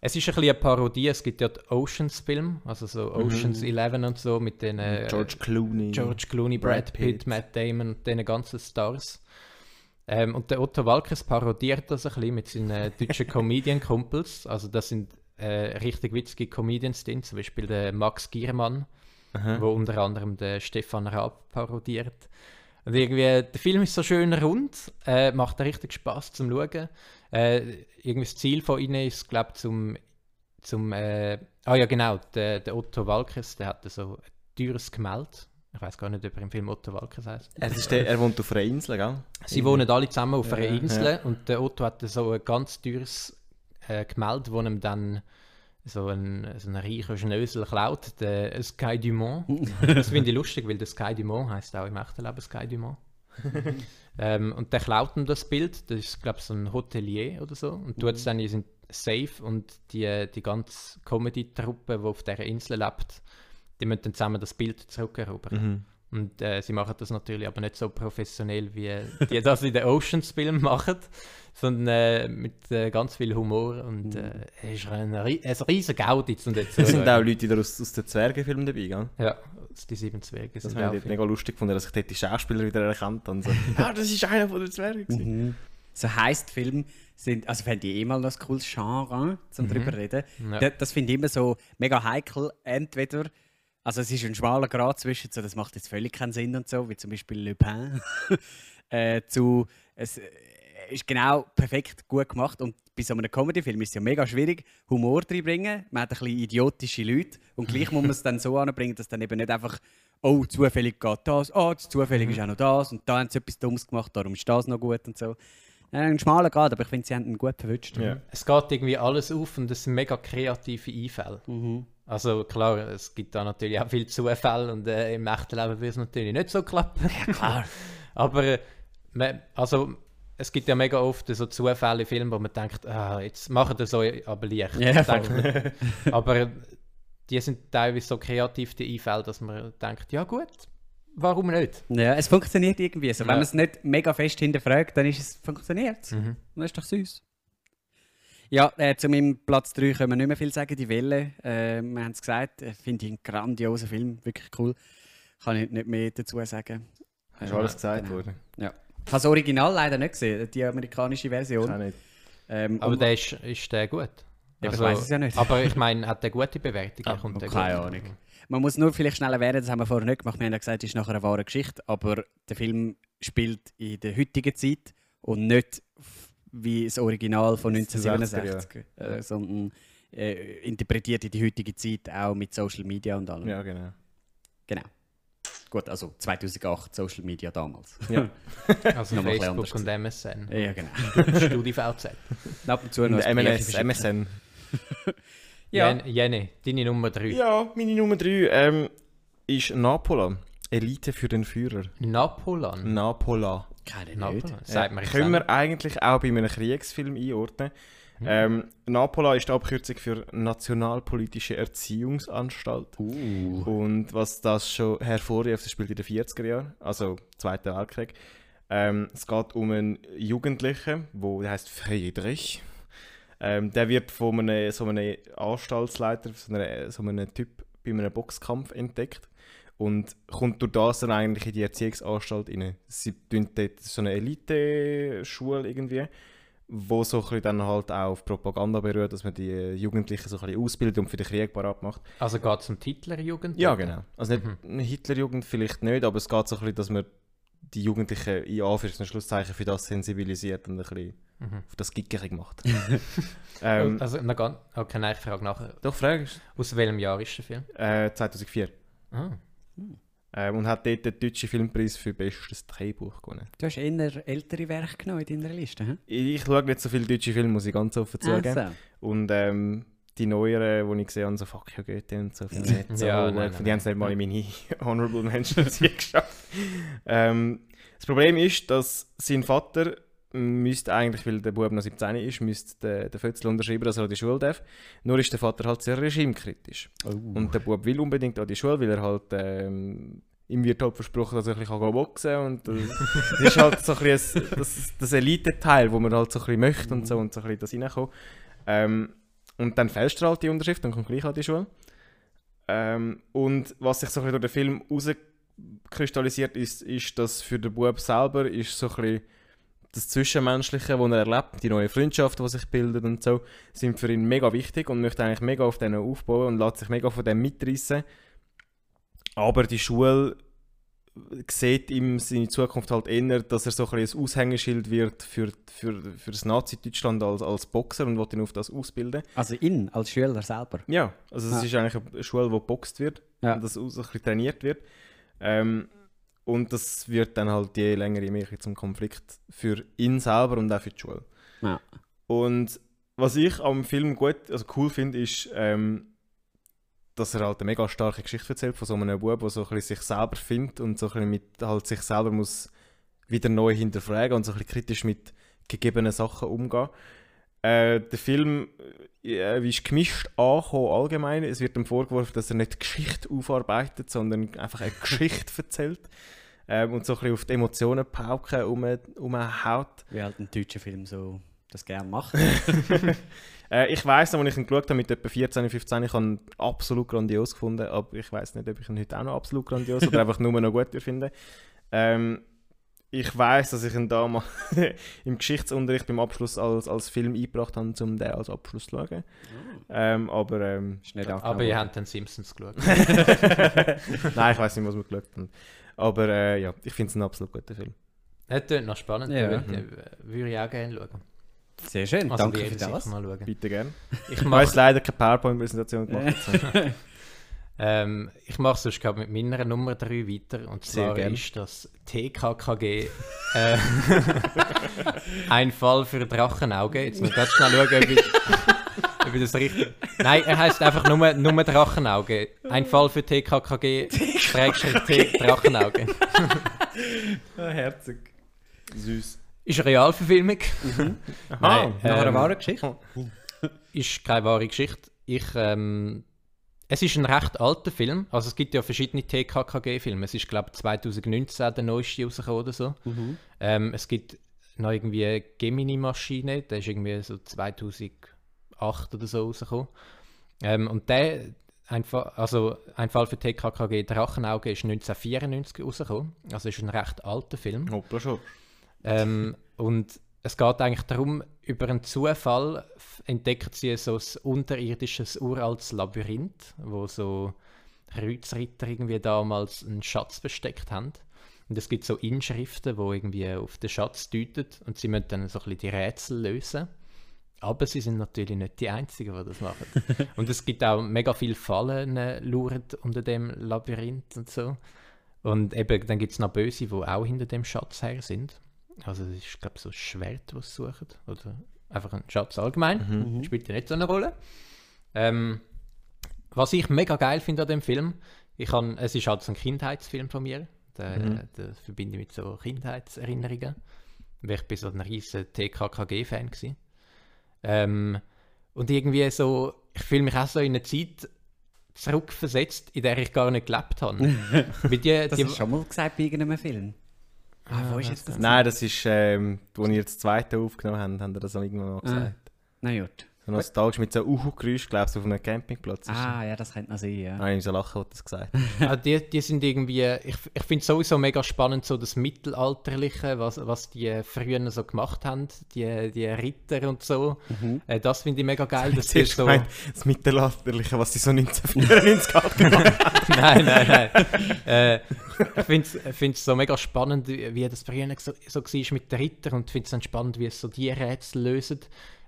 es ist ein bisschen eine Parodie, es gibt ja die Oceans-Film, also so mhm. Oceans mhm. 11 und so mit den äh, George Clooney, George Clooney, Brad, Brad Pitt, Pitt, Matt Damon und den ganzen Stars. Ähm, und der Otto Walkes parodiert das ein bisschen mit seinen deutschen Comedian-Kumpels. Also das sind äh, richtig witzige Comedians drin, zum Beispiel der Max Giermann, wo unter anderem der Stefan Raab parodiert. Und irgendwie, der Film ist so schön rund, äh, macht richtig Spaß zum Schauen. Äh, irgendwie das Ziel von ihnen ist, glaube ich, zum, zum äh, ah ja genau, der, der Otto Walkes, der hatte so ein teures Gemälde. Ich weiß gar nicht, ob er im Film Otto Walkes heißt. Er, ist der, er wohnt auf einer Insel, gell? Sie wohnen alle zusammen auf einer Insel ja. und der Otto hatte so ein ganz teures äh, Gemälde, wo ihm dann so ein, so ein reicher Schnösel klaut, der Sky Dumont. das finde ich lustig, weil der Sky Dumont heißt auch im echten Leben Sky Dumont. ähm, und der klaut ihm das Bild, das ist, glaube ich, so ein Hotelier oder so, und tut es dann in Safe und die, die ganze Comedy-Truppe, die auf dieser Insel lebt, die müssen dann zusammen das Bild zurückerobern. Mhm. Und äh, sie machen das natürlich aber nicht so professionell, wie die das in den Oceans-Filmen machen, sondern äh, mit äh, ganz viel Humor und mhm. äh, es ist ein, ein. Und jetzt, es sind auch Leute aus, aus den Zwergenfilmen dabei, gell? Ja, die sieben Zwerge Das habe ich mega lustig gefunden, dass ich dort die Schauspieler wieder erkannt habe. So, ah, das ist einer von den Zwergen. Mhm. So heisst Film sind, also fände ich eh mal das cooles Genre, zum mhm. drüber reden. Ja. Das, das finde ich immer so mega heikel, entweder also es ist ein schmaler Grad zwischen, so, das macht jetzt völlig keinen Sinn und so, wie zum Beispiel Le Pen, äh, zu, es äh, ist genau perfekt gut gemacht und bei so einem Comedy-Film ist es ja mega schwierig, Humor reinbringen. Man hat ein bisschen idiotische Leute und gleich muss man es dann so anbringen, dass dann eben nicht einfach «Oh, zufällig geht das, oh, zufällig mhm. ist auch noch das und da haben sie etwas Dummes gemacht, darum ist das noch gut» und so. Ein schmaler Grad, aber ich finde, sie haben ihn gut verwünscht. Ja. Es geht irgendwie alles auf und es sind mega kreative Einfälle. Mhm. Also klar, es gibt da natürlich auch viele Zufälle und äh, im echten Leben würde es natürlich nicht so klappen. Ja, klar. Aber äh, also, es gibt ja mega oft so Zufälle in Filmen, wo man denkt, ah, jetzt machen das so aber leicht. Ja, aber die sind teilweise so kreativ, die Einfälle, dass man denkt, ja gut, warum nicht? Ja, es funktioniert irgendwie. Ja. Wenn man es nicht mega fest hinterfragt, dann ist es funktioniert. Mhm. Das ist doch süß. Ja, äh, zu meinem Platz 3 können wir nicht mehr viel sagen. Die Welle, äh, wir haben es gesagt, äh, finde ich einen grandiosen Film, wirklich cool. Kann ich nicht mehr dazu sagen. Du alles gesagt genau. worden? Ja. Ich habe das Original leider nicht gesehen, die amerikanische Version. Ich auch nicht. Ähm, Aber der ist, ist der gut? ich Also, weiß es ja nicht. Aber ich meine, hat der gute Bewertung? Ah, Kommt der keine gut? Ahnung. Man muss nur vielleicht schnell erwähnen, das haben wir vorher nicht gemacht, wir haben ja gesagt, es ist nachher eine wahre Geschichte, aber der Film spielt in der heutigen Zeit und nicht wie das Original von Das ist die 1967, äh, sondern äh, interpretiert in die heutige Zeit auch mit Social Media und allem. Ja, genau. Genau. Gut, also 2008 Social Media damals. Ja. Also Noch mal ein bisschen Facebook und MSN. ja, genau. StudiVZ. Ab und zu noch. MSN. Ja. Jen- Jenny, deine Nummer 3. Ja, meine Nummer 3 ähm, ist Napola. Elite für den Führer. Napoleon. Napola. Keine. Napoleon. Sagt mir Äh, können wir eigentlich auch bei einem Kriegsfilm einordnen. Mhm. Ähm, Napola ist die Abkürzung für Nationalpolitische Erziehungsanstalt. Uh. Und was das schon hervorruft, das spielt in den 40er Jahren, also Zweiter Weltkrieg. Ähm, es geht um einen Jugendlichen, wo, der heißt Friedrich. Ähm, der wird von einem, so einem Anstaltsleiter, so einem, so einem Typ bei einem Boxkampf entdeckt und kommt durch das dann eigentlich in die Erziehungsanstalt rein. Sie tun dort so eine Elite-Schule irgendwie, wo so ein dann halt auch auf Propaganda berührt, dass man die Jugendlichen so ein bisschen ausbildet und für den Krieg parat macht. Also geht es um die Hitlerjugend? Ja, genau. Also nicht Mhm. eine Hitlerjugend vielleicht nicht, aber es geht so ein bisschen, dass man die Jugendlichen in Anführungs- und Schlusszeichen für das sensibilisiert und ein bisschen Mhm. auf das gickerig macht. ähm, also, noch ganz, okay, nein, ich frage nachher. doch, fragst Aus welchem Jahr ist der Film? äh, 2004. Ah. Ähm, und hat dort den deutschen Filmpreis für bestes Drehbuch gewonnen. Du hast eher ältere Werke genommen in deiner Liste, hä? Ich schaue nicht so viele deutsche Filme, muss ich ganz offen zugeben. Also. Und ähm, die neueren, die ich gesehen habe, so «Fuck ja Goethe» und so, finde ich nicht so Ja, gut. nein, die nein, haben es nicht mal in meine Honorable Mentions hier geschafft. Ähm, das Problem ist, dass sein Vater müsste eigentlich, weil der Bub noch 17 ist, müsste den, den Fötzel unterschreiben, dass er an die Schule darf. Nur ist der Vater halt sehr regimekritisch. Oh. Und der Bub will unbedingt an die Schule, weil er halt ähm, ihm wird halt versprochen, dass er ein bisschen boxen kann. Und äh, das ist halt so ein bisschen das, das Elite-Teil, wo man halt so ein bisschen möchte und so und so ein bisschen das reinkommt. Ähm, und dann fälscht er halt die Unterschrift und kommt gleich an die Schule. Ähm, und was sich so ein bisschen durch den Film herauskristallisiert ist, ist, dass für den Bub selber ist so ein bisschen das Zwischenmenschliche, was er erlebt, die neuen Freundschaften, die sich bilden und so, sind für ihn mega wichtig und möchte eigentlich mega auf denen aufbauen und lässt sich mega von dem mitreißen. Aber die Schule sieht ihm seine Zukunft halt eher, dass er so ein, ein Aushängeschild wird für, für, für das Nazi-Deutschland als, als Boxer und will ihn auf das ausbilden. Also ihn als Schüler selber. Ja, also es Ja. ist eigentlich eine Schule, wo geboxt wird Ja. und das ein bisschen trainiert wird. Ähm, und das wird dann halt je länger, je mehr zum Konflikt für ihn selber und auch für die Schule. Ja. Und was ich am Film gut, also cool finde, ist, ähm, dass er halt eine mega starke Geschichte erzählt von so einem Bub, der so ein bisschen sich selber findet und so ein bisschen mit halt sich selber muss wieder neu hinterfragen und so ein bisschen kritisch mit gegebenen Sachen umgehen. Äh, der Film äh, ist gemischt angekommen allgemein. Es wird ihm vorgeworfen, dass er nicht Geschichte aufarbeitet, sondern einfach eine Geschichte erzählt ähm, und so ein bisschen auf die Emotionen pauken um, umhaut. Wie halt ein deutscher Film so das gerne macht. Äh, ich weiß noch, als ich ihn geschaut habe mit etwa 14, 15, ich habe ihn absolut grandios gefunden, aber ich weiß nicht, ob ich ihn heute auch noch absolut grandios oder einfach nur noch gut finde. Ähm, ich weiß, dass ich ihn damals im Geschichtsunterricht beim Abschluss als, als Film eingebracht habe, um den als Abschluss zu schauen. Ähm, aber ähm, Ist nicht Aber ihr habt den Simpsons geschaut. nein, ich weiß nicht, was wir geschaut haben. Aber äh, ja, ich finde es ein absolut guter Film. Das klingt noch spannend. Ja. Ja. Würde, würde ich auch gerne schauen. Sehr schön, Also danke für das. mal schauen. Bitte gerne. Ich Ich jetzt leider keine PowerPoint-Präsentation gemacht. Ähm, ich mach sonst gerade mit meiner Nummer 3 weiter. Und Sehr zwar gern. ist das TKKG äh, ein Fall für Drachenauge. Jetzt muss ich ganz schnell schauen, ob ich, ob ich das richtig. Nein, er heißt einfach nur, nur Drachenauge. Ein Fall für TKKG, Schrägstrich T Drachenauge. Ah, herzig. Süß. Ist eine Realverfilmung. Aha. Nein, Nach einer ähm, wahren Geschichte? ist keine wahre Geschichte. Ich, ähm, es ist ein recht alter Film. Also es gibt ja verschiedene TKKG-Filme. Es ist, glaube ich, 2019 der neueste rausgekommen oder so. Mhm. Ähm, es gibt noch irgendwie eine Gemini-Maschine, der ist irgendwie so 2008 oder so rausgekommen. Ähm, und der, ein Fall, also ein Fall für TKKG Drachenauge ist 1994 rausgekommen. Also ist ein recht alter Film. Hoppla schon. Ähm, und es geht eigentlich darum, über einen Zufall entdecken sie so ein unterirdisches uraltes Labyrinth, wo so Kreuzritter irgendwie damals einen Schatz versteckt haben. Und es gibt so Inschriften, wo irgendwie auf den Schatz deuten und sie müssen dann so ein bisschen die Rätsel lösen. Aber sie sind natürlich nicht die Einzigen, die das machen. und es gibt auch mega viele Fallen äh, unter dem Labyrinth und so. Und eben, dann gibt es noch Böse, die auch hinter dem Schatz her sind. Also es ist, glaube ich, so ein Schwert, was sie suchen. Oder einfach ein Schatz allgemein. Mhm. Spielt ja nicht so eine Rolle. Ähm, was ich mega geil finde an dem Film, ich kann, es ist halt so ein Kindheitsfilm von mir. Den, mhm. den verbinde ich mit so Kindheitserinnerungen. Weil ich bin so ein riesiger TKKG-Fan war. Ähm, und irgendwie so, ich fühle mich auch so in eine Zeit zurückversetzt, in der ich gar nicht gelebt habe. die, das die, hast du schon mal gesagt bei irgendeinem Film. Ah, wo ist jetzt das? Nein, das ist, ähm, als ihr das zweite aufgenommen habt, haben ihr das irgendwann mal ah. gesagt. Ah. Na gut. So nostalgisch mit so Uhu-Geräusch, glaubst du, auf einem Campingplatz. Ah, ja, das könnte noch sein, ja. Nein, ich so lachen, was das gesagt ah, die, die sind irgendwie, ich, ich finde sowieso mega spannend, so das Mittelalterliche, was, was die früher so gemacht haben, die, die Ritter und so. Mhm. Äh, das finde ich mega geil. Das, ist so... Gemeint, das Mittelalterliche, was sie so 1994 gemacht haben. nein, nein, nein. äh, ich finde es so mega spannend, wie das früher so, so war mit den Rittern und finde es dann spannend, wie es so die Rätsel lösen.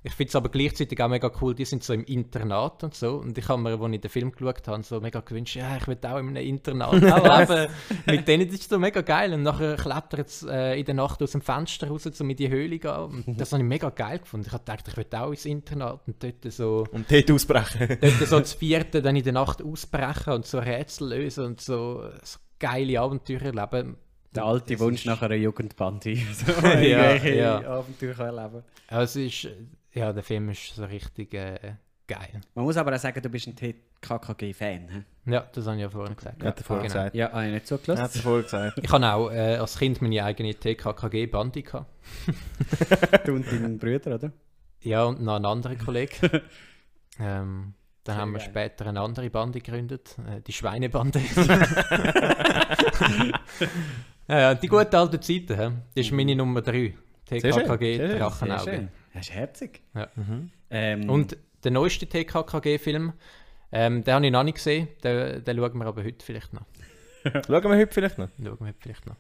Ich finde es aber gleichzeitig auch mega cool, die sind so im Internat und so. Und ich habe mir, als ich den Film geschaut habe, so mega gewünscht, ja, ich will auch in einem Internat leben. Mit denen ist es so mega geil. Und nachher klettert es äh, in der Nacht aus dem Fenster raus, um in die Höhle gehen. Und mhm. das habe ich mega geil gefunden. Ich habe gedacht, ich will auch ins Internat und dort so... Und dort ausbrechen. dort so das vierte dann in der Nacht ausbrechen und so Rätsel lösen und so, so geile Abenteuer erleben. Der alte das Wunsch nach einer Jugendbande. so ja, ja. Abenteuer erleben. Also es ist ja, der Film ist so richtig äh, geil. Man muss aber auch sagen, du bist ein TKKG-Fan. Ja, das habe ich ja vorhin gesagt. Ja, ja vorhin genau. gesagt. Ja, habe ich nicht zugelassen. Ja, vorhin gesagt. Ich habe auch äh, als Kind meine eigene TKKG-Bande gehabt. du und deinen Brüder, oder? Ja, und noch einen anderen Kollegen. ähm, dann Sehr haben wir geil. später eine andere Bande gegründet, äh, die Schweinebande. ja, ja, die gute alte Zeit, das ist meine Nummer 3. TKKG Drachenauge. Das ist herzig. Ja. Mhm. Ähm, und der neueste TKKG-Film, ähm, den habe ich noch nicht gesehen, den, den schauen wir aber heute vielleicht noch. schauen wir heute vielleicht noch? Schauen wir heute vielleicht noch.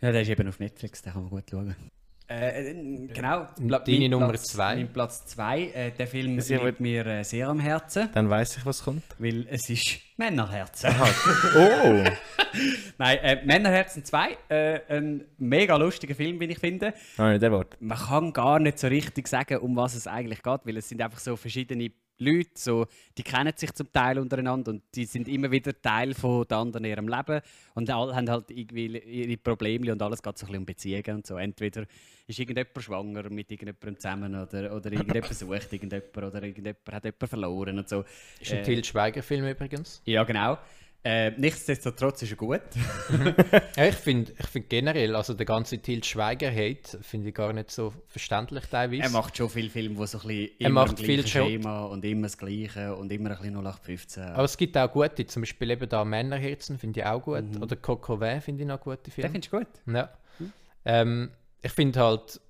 Ja, der ist eben auf Netflix, den kann man gut schauen. Äh, äh genau. Deine Nummer 2. Mein Platz 2. Äh, der Film das liegt mir äh, sehr am Herzen. Dann weiß ich, was kommt. Weil es ist Männerherzen. oh! Nein, äh, Männerherzen 2. Äh, ein mega lustiger Film, wie ich finde. Nein, der Wort. Man kann gar nicht so richtig sagen, um was es eigentlich geht, weil es sind einfach so verschiedene Leute, so, die kennen sich zum Teil untereinander und die sind immer wieder Teil von den anderen in ihrem Leben und alle haben halt irgendwie ihre Probleme und alles geht so ein bisschen um Beziehungen und so. Entweder ist irgendjemand schwanger mit irgendjemandem zusammen oder, oder irgendjemand sucht irgendjemand oder irgendjemand hat jemanden verloren und so. Ist ein äh, Til Schweiger-Film übrigens. Ja, genau. Äh, nichtsdestotrotz ist er gut. ja, ich finde ich find generell, also der ganze Til Schweiger-Hate finde ich gar nicht so verständlich teilweise. Er macht schon viele Filme, wo so ein bisschen er immer macht viel Schema und immer das Gleiche und immer ein bisschen 0815. Aber es gibt auch gute, zum Beispiel eben da Männerherzen finde ich auch gut. Mhm. Oder Coco finde ich noch gute Filme. Den findest du gut? Ja. Mhm. Ähm, ich finde halt,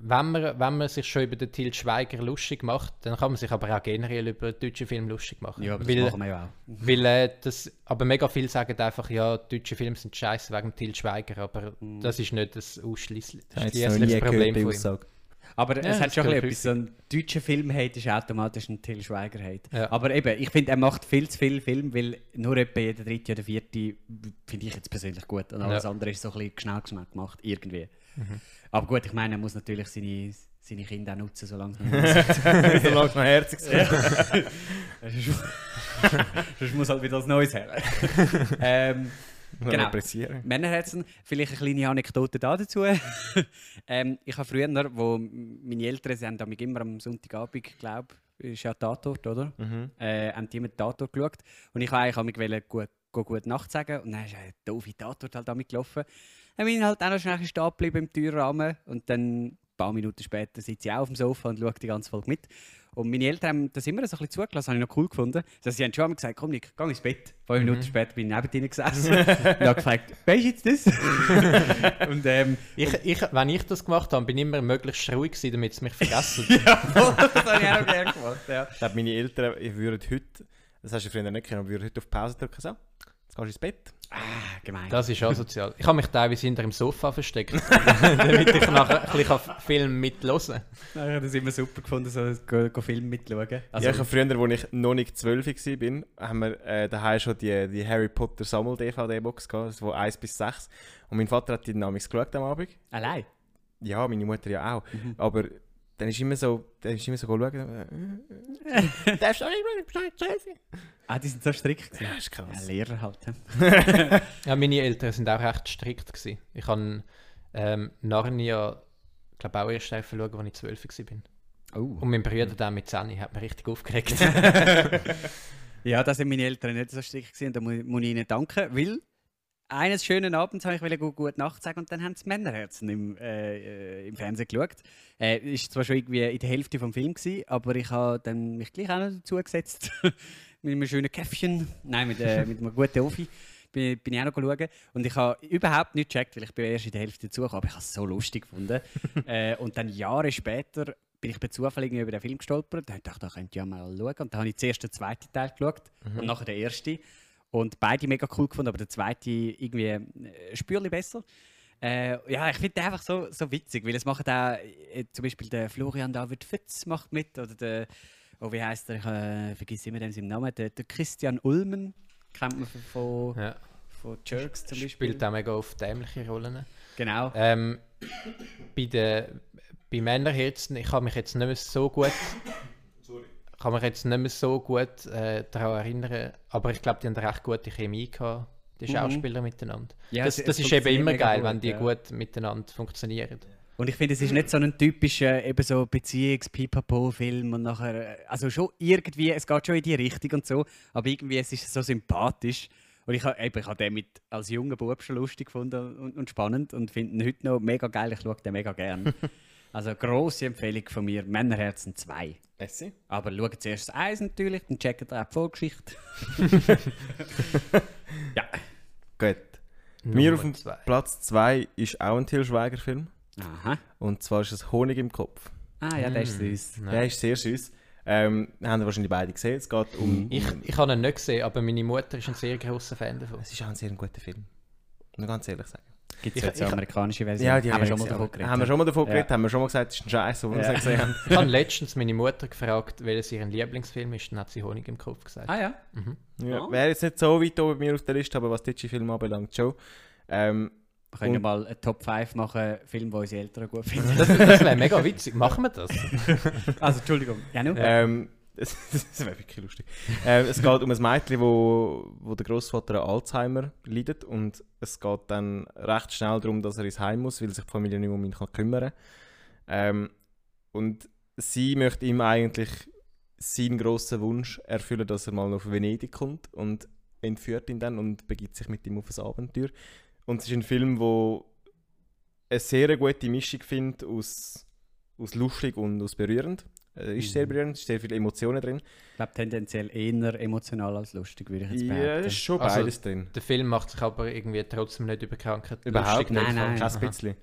wenn man, wenn man sich schon über den Til Schweiger lustig macht, dann kann man sich aber auch generell über deutsche Filme lustig machen. Ja, aber das weil, machen wir ja auch. Weil, äh, das, aber mega viele sagen einfach, ja, deutsche Filme sind scheiße wegen Til Schweiger, aber mm. das ist nicht das ausschließliche Problem von ihm. Aber ja, es hat schon etwas, so ein deutscher Film hat, ist automatisch ein Til Schweiger hat. Ja. Aber eben, ich finde, er macht viel zu viel Film, weil nur etwa jeder dritte oder vierte finde ich jetzt persönlich gut und alles ja. andere ist so ein bisschen schnell gemacht, irgendwie. Mhm. Aber gut, ich meine, er muss natürlich seine, seine Kinder auch nutzen, solange es noch herzig ist. Sonst muss halt wieder was Neues her. ähm, genau. Männerherzen, vielleicht eine kleine Anekdote dazu. ähm, ich habe früher, wo meine Eltern sie haben immer am Sonntagabend, glaube ich, ist ja Tatort, oder? Mhm. Äh, haben die immer Tatort geschaut. Und ich wollte eigentlich gut, gut, gut Nacht sagen. Und dann ist ein doofe Tatort halt damit gelaufen. Dann bin ich halt auch noch schnell stehen geblieben im Türrahmen und dann ein paar Minuten später sitze ich auch auf dem Sofa und schaue die ganze Folge mit. Und meine Eltern haben das immer so ein bisschen zugelassen, habe ich noch cool gefunden. Also sie haben schon einmal gesagt, komm Nick, geh ins Bett. Fünf Minuten später bin ich neben ihnen gesessen und habe gefragt, weißt du jetzt das? und, ähm, Ich, ich, wenn ich das gemacht habe, bin ich immer möglichst ruhig gewesen, damit sie mich vergessen. ja, voll, das habe ich auch gerne gemacht. Ja. Ich glaube, meine Eltern ich würde heute, das hast du früher nicht können, aber würde heute auf Pause drücken, so, gehst du ins Bett. Ah, gemein. Das ist asozial. Ich habe mich teilweise hinter dem Sofa versteckt, damit ich nachher ein bisschen Film mithören Ich habe das immer super gefunden, so go, go Film mitschauen. Also, ja, ich habe früher, als ich noch nicht 12 war, haben wir äh, daheim schon die, die Harry Potter Sammel-DVD-Box gehabt, von 1 bis 6. Und mein Vater hat die damals geschaut am Abend. allein? Ja, meine Mutter ja auch. Aber dann ist immer so, dann ist immer so schauen. Äh, Darfst du auch nicht mehr Ah, die sind so strikt gewesen. Ja, ist Ja, krass. Lehrer halt. ja. Ja, meine Eltern sind auch recht strikt. Gewesen. Ich habe ähm, Narnia, ich glaube auch erst schauen, als ich 12 war. Oh. Und mein Bruder dann mit 10 hat mich richtig aufgeregt. Ja, da sind meine Eltern nicht so strikt gewesen, da muss, muss ich ihnen danken, weil eines schönen Abends habe ich wollte gut, gut Nacht sagen und dann haben sie Männerherzen im, äh, im Fernsehen geschaut. Äh, ist zwar schon irgendwie in der Hälfte vom Film gewesen, aber ich habe dann mich gleich auch noch dazu gesetzt mit einem schönen Käffchen, nein mit, äh, mit einem guten Offi. Bin, bin ich auch noch schauen. Und ich habe überhaupt nicht gecheckt, weil ich bin erst in der Hälfte dazu aber ich habe es so lustig gefunden. äh, und dann Jahre später bin ich bei Zufall irgendwie über den Film gestolpert. Da dachte ich, da könnte ich ja mal schauen. Und dann habe ich zuerst den zweiten Teil geschaut und nachher den ersten. Und beide mega cool gefunden, aber der zweite irgendwie äh, Spürchen besser. Äh, ja, ich finde den einfach so, so witzig, weil es macht auch, äh, zum Beispiel der Florian David Fitz macht mit, oder der, oh, wie heißt der, ich äh, vergesse immer den seinen Namen, der, der Christian Ulmen, kennt man von, von, ja. von Jerks zum Beispiel. Spielt auch mega oft dämliche Rollen. Genau. Ähm, bei den bei Männerherzen, ich kann mich jetzt nicht mehr so gut kann mich jetzt nicht mehr so gut äh, daran erinnern, aber ich glaube, die haben recht gute Chemie gehabt, die Mhm. Schauspieler miteinander. Ja, das es- das es ist eben immer geil, gut, wenn die ja. gut miteinander funktionieren. Und ich finde, es ist nicht so ein typischer eben so Beziehungs-Pipapo-Film und nachher, äh, also schon irgendwie, es geht schon in die Richtung und so, aber irgendwie es ist so sympathisch. Und ich habe eben, ich hab den mit, als junger Bub schon lustig gefunden und, und spannend und finde ihn heute noch mega geil. Ich schaue den mega gern. also grosse Empfehlung von mir, Männerherzen 2. Messi? Aber schaut zuerst das Eis natürlich, dann checkt ihr auch die Vorgeschichte. ja. Gut. Mir auf dem zwei. Platz 2 ist auch ein Til Schweiger-Film. Aha. Und zwar ist es Honig im Kopf. Ah ja, der ist Mm. süß. Ja. Der ist sehr süß. Ähm, haben wir wahrscheinlich beide gesehen. Es geht um. Ich, ich habe ihn nicht gesehen, aber meine Mutter ist ein sehr großer Fan davon. Es ist auch ein sehr guter Film. Muss ich ganz ehrlich sagen. Gibt es jetzt eine ich- amerikanische Version? Ja, die haben wir schon mal davon geredet. Haben wir schon mal davon Ja. geredet, haben wir schon mal gesagt, es ist ein Scheiß, wo wir Ja. es gesehen haben. Ich habe letztens meine Mutter gefragt, welches ihr Lieblingsfilm ist, dann hat sie Honig im Kopf gesagt. Ah ja. Ja. Ah. Wäre jetzt nicht so weit oben bei mir auf der Liste, aber was deutsche Filme anbelangt, schon. Ähm, Wir können Und- mal eine Top 5 machen, Film, die unsere Eltern gut finden. Das, das wäre mega witzig. Machen wir das? also, Entschuldigung. Ja, nur? ähm, das das wäre wirklich lustig. ähm, es geht um ein Mädchen, wo, wo der Großvater an Alzheimer leidet und es geht dann recht schnell darum, dass er ins Heim muss, weil sich die Familie nicht mehr um ihn kann kümmern ähm, Und sie möchte ihm eigentlich seinen grossen Wunsch erfüllen, dass er mal nach Venedig kommt und entführt ihn dann und begibt sich mit ihm auf ein Abenteuer. Und es ist ein Film, wo eine sehr gute Mischung findet aus, aus lustig und aus berührend. Er ist sehr Mhm. berührend, es ist sehr viele Emotionen drin. Ich glaube, tendenziell eher emotional als lustig, würde ich jetzt Ja, behaupten. es ist schon Also, beides drin. Der Film macht sich aber irgendwie trotzdem nicht über Krankheit Überhaupt lustig. nicht, Nein, nein. kein Aha. bisschen.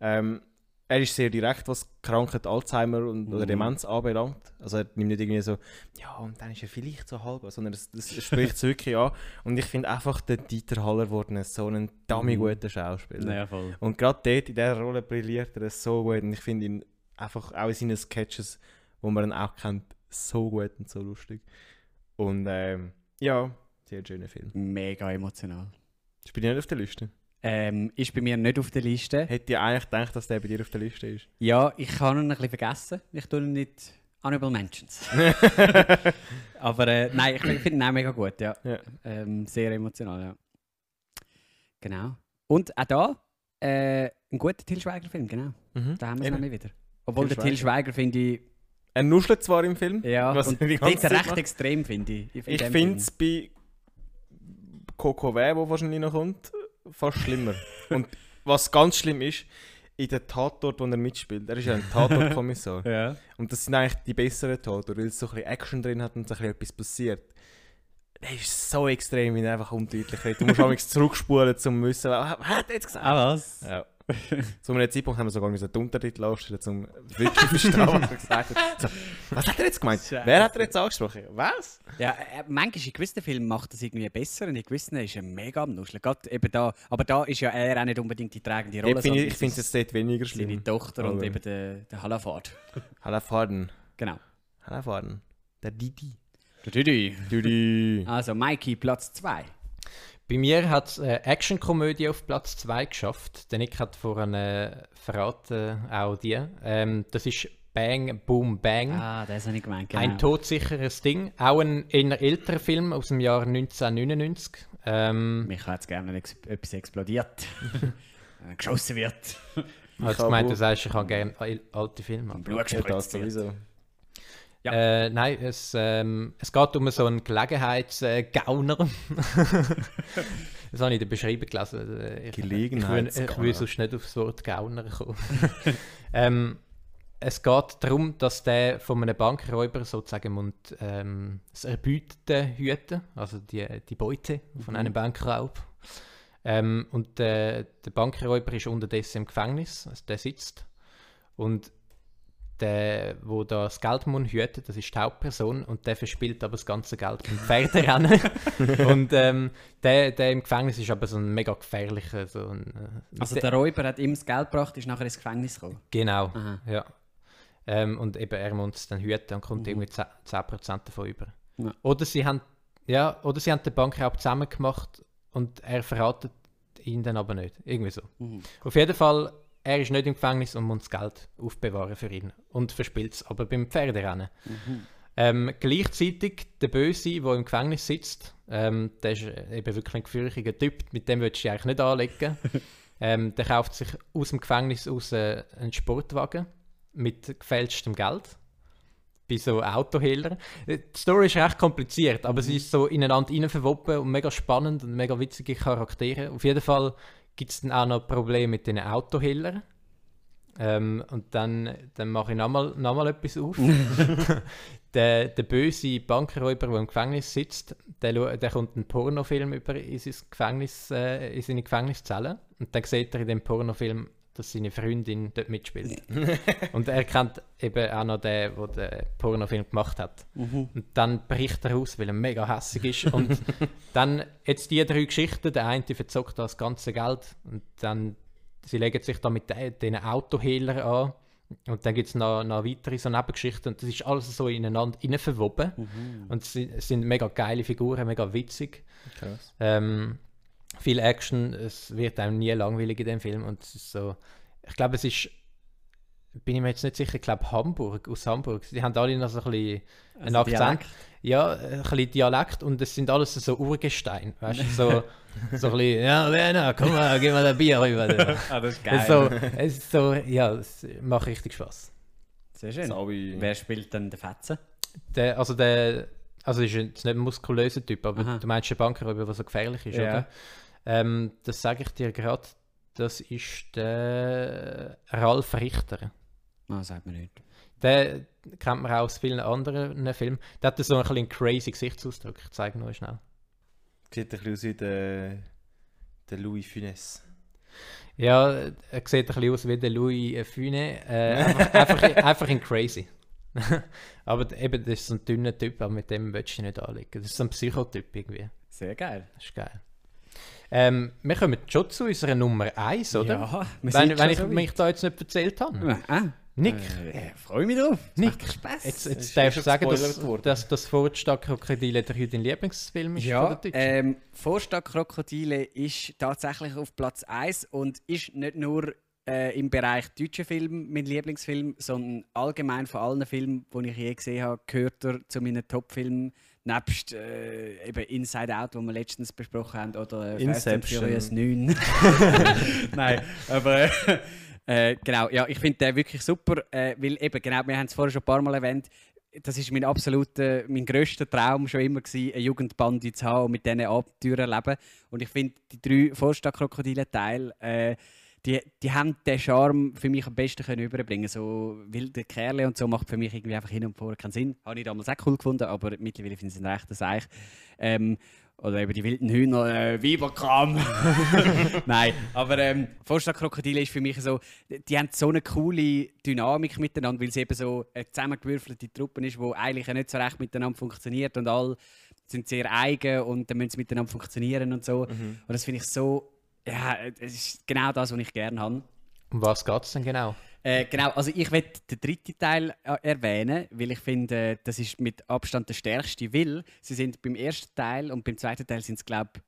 Ähm, er ist sehr direkt, was Krankheit, Alzheimer und, oder Mhm. Demenz anbelangt. Also er nimmt nicht irgendwie so, ja, und dann ist er vielleicht so halb, sondern das, das spricht es wirklich an. Und ich finde einfach, der Dieter Haller wurde so ein dummy Mhm. guter Schauspieler. Ja, voll. Und gerade dort in dieser Rolle brilliert er so gut. Und ich finde ihn einfach auch in seinen Sketches, wo man ihn auch kennt, so gut und so lustig. Und ähm, ja, sehr schöner Film. Mega emotional. Ist bei dir nicht auf der Liste? Ähm, ist bei mir nicht auf der Liste. Hätte ich eigentlich gedacht, dass der bei dir auf der Liste ist. Ja, ich kann ihn ein bisschen vergessen. Ich tue ihn nicht Honorable Mentions. Aber äh, nein, ich finde ihn auch mega gut, ja. Ja. Ähm, sehr emotional, ja. Genau. Und auch da äh, ein guter Til Schweiger-Film, genau. Mhm. Da haben wir es nämlich wieder. Obwohl Til der Til Schweiger finde ich, Er nuschelt zwar im Film. ja, Was und Zeit recht macht. extrem, finde ich. Ich finde es bei Coco Vä, wo wahrscheinlich noch kommt, fast schlimmer. Und was ganz schlimm ist, in den Tatort, wo er mitspielt. Er ist ja ein Tatortkommissar. Ja. Und das sind eigentlich die besseren Tatorte, weil es so ein bisschen Action drin hat und so ein bisschen etwas passiert. Der ist so extrem, wie er einfach undeutlich redet. Du musst auch zurückspulen, um zu wissen, was was hat er jetzt gesagt? Ah, was? Ja. Zu einem Zeitpunkt haben wir sogar den Untertitel aufstellen, um wirklich zu verstehen, was er gesagt hat. So, was hat er jetzt gemeint? Scheiße. Wer hat er jetzt angesprochen? Was? Ja, äh, manchmal in gewissen Filmen macht das irgendwie besser und in gewissen ist er mega am Nuscheln. Gerade eben da, aber da ist ja er auch nicht unbedingt die tragende Rolle, Ich finde sondern ich finde es jetzt dort weniger ist seine schlimm. Tochter und Aber- eben der, der Halafard. Hallo Faden. Genau. Hallo Faden. Der Didi. Didi. Didi. Also Mikey, Platz 2. Bei mir hat es äh, Actionkomödie auf Platz 2 geschafft. Der Nick hat vorhin äh, verraten, auch die. Ähm, das ist Bang, Boom, Bang. Ah, das habe ich gemeint, genau. Ein todsicheres Ding. Auch ein eher älterer Film aus dem Jahr 1999. Ähm, Mich hat gerne ex etwas explodiert. Äh, Geschossen wird. hast du gemeint, du sagst, ich habe gerne al- alte Filme. Blut Ja, das gespritzt sowieso. Ja. Äh, nein, es, ähm, es geht um so einen Gelegenheitsgauner. das habe ich in der Beschreibung gelesen. Äh, Ich, Gelegenheitsgauner. Ich will, ich will sonst nicht aufs Wort Gauner kommen. ähm, es geht darum, dass der von einem Bankräuber sozusagen muss, ähm, das Erbeutete hüten, also die, die Beute von einem Bankraub. Ähm, und der, der Bankräuber ist unterdessen im Gefängnis, also der sitzt. Und der, wo da das Geld muss hüten, das ist die Hauptperson und der verspielt aber das ganze Geld beim Pferderennen. und ähm, der, der im Gefängnis ist aber so ein mega gefährlicher, so ein, äh, Also der Räuber hat ihm das Geld gebracht, ist nachher ins Gefängnis gekommen. Genau, Aha. ja. Ähm, und eben er muss es dann hüten und kommt irgendwie 10%, 10 davon über. Ja. Oder sie haben ja, oder sie haben den Bankraub zusammen gemacht und er verratet ihn dann aber nicht. Irgendwie so. Mhm. Auf jeden Fall, er ist nicht im Gefängnis und muss das Geld aufbewahren für ihn und verspielt es aber beim Pferderennen. Ähm, gleichzeitig der Böse, der im Gefängnis sitzt, ähm, der ist eben wirklich ein gefürchtiger Typ, mit dem würdest du eigentlich nicht anlegen. ähm, der kauft sich aus dem Gefängnis aus äh, einen Sportwagen mit gefälschtem Geld. Bei so Autohändlern. Äh, Die Story ist recht kompliziert, aber sie ist so ineinander verwoben und mega spannend und mega witzige Charaktere. Auf jeden Fall gibt es dann auch noch Probleme mit den Autohändlern. Ähm, und dann, dann mache ich nochmal noch mal etwas auf. der, der böse Bankräuber, der im Gefängnis sitzt, der, der kommt einen Pornofilm über in, sein Gefängnis, äh, in seine Gefängniszelle. Und dann sieht er in dem Pornofilm, dass seine Freundin dort mitspielt. und er kennt eben auch noch den, der den Pornofilm gemacht hat. Und dann bricht er aus, weil er mega hässig ist. Und dann jetzt die drei Geschichten, der eine verzockt das ganze Geld und dann sie legen sich da mit de- den Autohändlern an. Und dann gibt es noch, noch weitere so Nebengeschichten und das ist alles so ineinander innen verwoben. Und es sind, mega geile Figuren, mega witzig. Krass. Ähm, viel Action, es wird einem nie langweilig in dem Film und es ist so, ich glaube es ist, bin ich mir jetzt nicht sicher, ich glaube Hamburg, aus Hamburg, die haben alle noch so ein bisschen einen Also Akzent. Dialekt. Ja, ein bisschen Dialekt und es sind alles so Urgestein, weißt du, so, so ein bisschen, ja Werner, komm mal, gib mal ein Bier rüber. da. Ah, das ist Es ist so, es ist so, ja, es macht richtig Spaß. Sehr schön. Saui. Wer spielt denn den Fetzen? Der, also der, also ist jetzt nicht ein muskulöser Typ, aber Aha. du meinst den Bankräuber, der so gefährlich ist, Ja. oder? Ähm, das sage ich dir gerade, das ist der Ralf Richter. Ah, sagt man nicht. Den kennt man auch aus vielen anderen Filmen. Der hat so ein bisschen einen crazy Gesichtsausdruck. Ich zeige nur schnell. Sieht ein bisschen aus wie der, der Louis Funès. Ja, er sieht ein bisschen aus wie der Louis Füne. Äh, einfach, einfach, einfach in crazy. aber eben, das ist so ein dünner Typ, aber mit dem willst du nicht anlegen. Das ist so ein Psychotyp irgendwie. Sehr geil. Das ist geil. Ähm, wir kommen schon zu unserer Nummer 1, oder? Ja, wir wenn sind wenn schon ich so mich da jetzt nicht erzählt habe. Ah, Nick, äh, freue mich drauf. Das Nick, macht Spaß. jetzt, ist jetzt darfst du sagen, dass, worden. dass das Vorstadt-Krokodile der dein Lieblingsfilm ist von Ja, der Deutschen. ähm, Vorstadt Krokodile ist tatsächlich auf Platz 1 und ist nicht nur äh, im Bereich deutscher Film mein Lieblingsfilm, sondern allgemein von allen Filmen, die ich je gesehen habe, gehört er zu meinen Top-Filmen. Nebst äh, eben Inside Out, wo wir letztens besprochen haben, oder äh, Fast Inception. Furious 9. Nein, aber äh, äh, genau, ja, ich finde den wirklich super, äh, weil eben, genau, wir haben es vorher schon ein paar Mal erwähnt, das ist mein absoluter, mein grösster Traum schon immer gewesen, eine Jugendbande zu haben und mit diesen Abenteuern leben. Und ich finde, die drei Vorstadtkrokodile-Teile, äh, die, die haben den Charme für mich am besten können überbringen So wilde Kerle und so macht für mich irgendwie einfach hin und vor keinen Sinn. Habe ich damals auch cool gefunden, aber mittlerweile finde ich es ein rechter Seich. Ähm, oder eben die wilden Hühner, äh, Weiberkram. Nein, aber ähm, Vorstadtkrokodile ist für mich so, die haben so eine coole Dynamik miteinander, weil es eben so eine zusammengewürfelte Truppe ist, die eigentlich nicht so recht miteinander funktioniert und alle sind sehr eigen und dann müssen sie miteinander funktionieren und so. Mhm. Und das finde ich so, ja, es ist genau das, was ich gerne habe. Um was geht es denn genau? Äh, genau, also ich werde den dritten Teil äh, erwähnen, weil ich finde, äh, das ist mit Abstand der stärkste, weil sie sind beim ersten Teil und beim zweiten Teil sind es, glaube ich,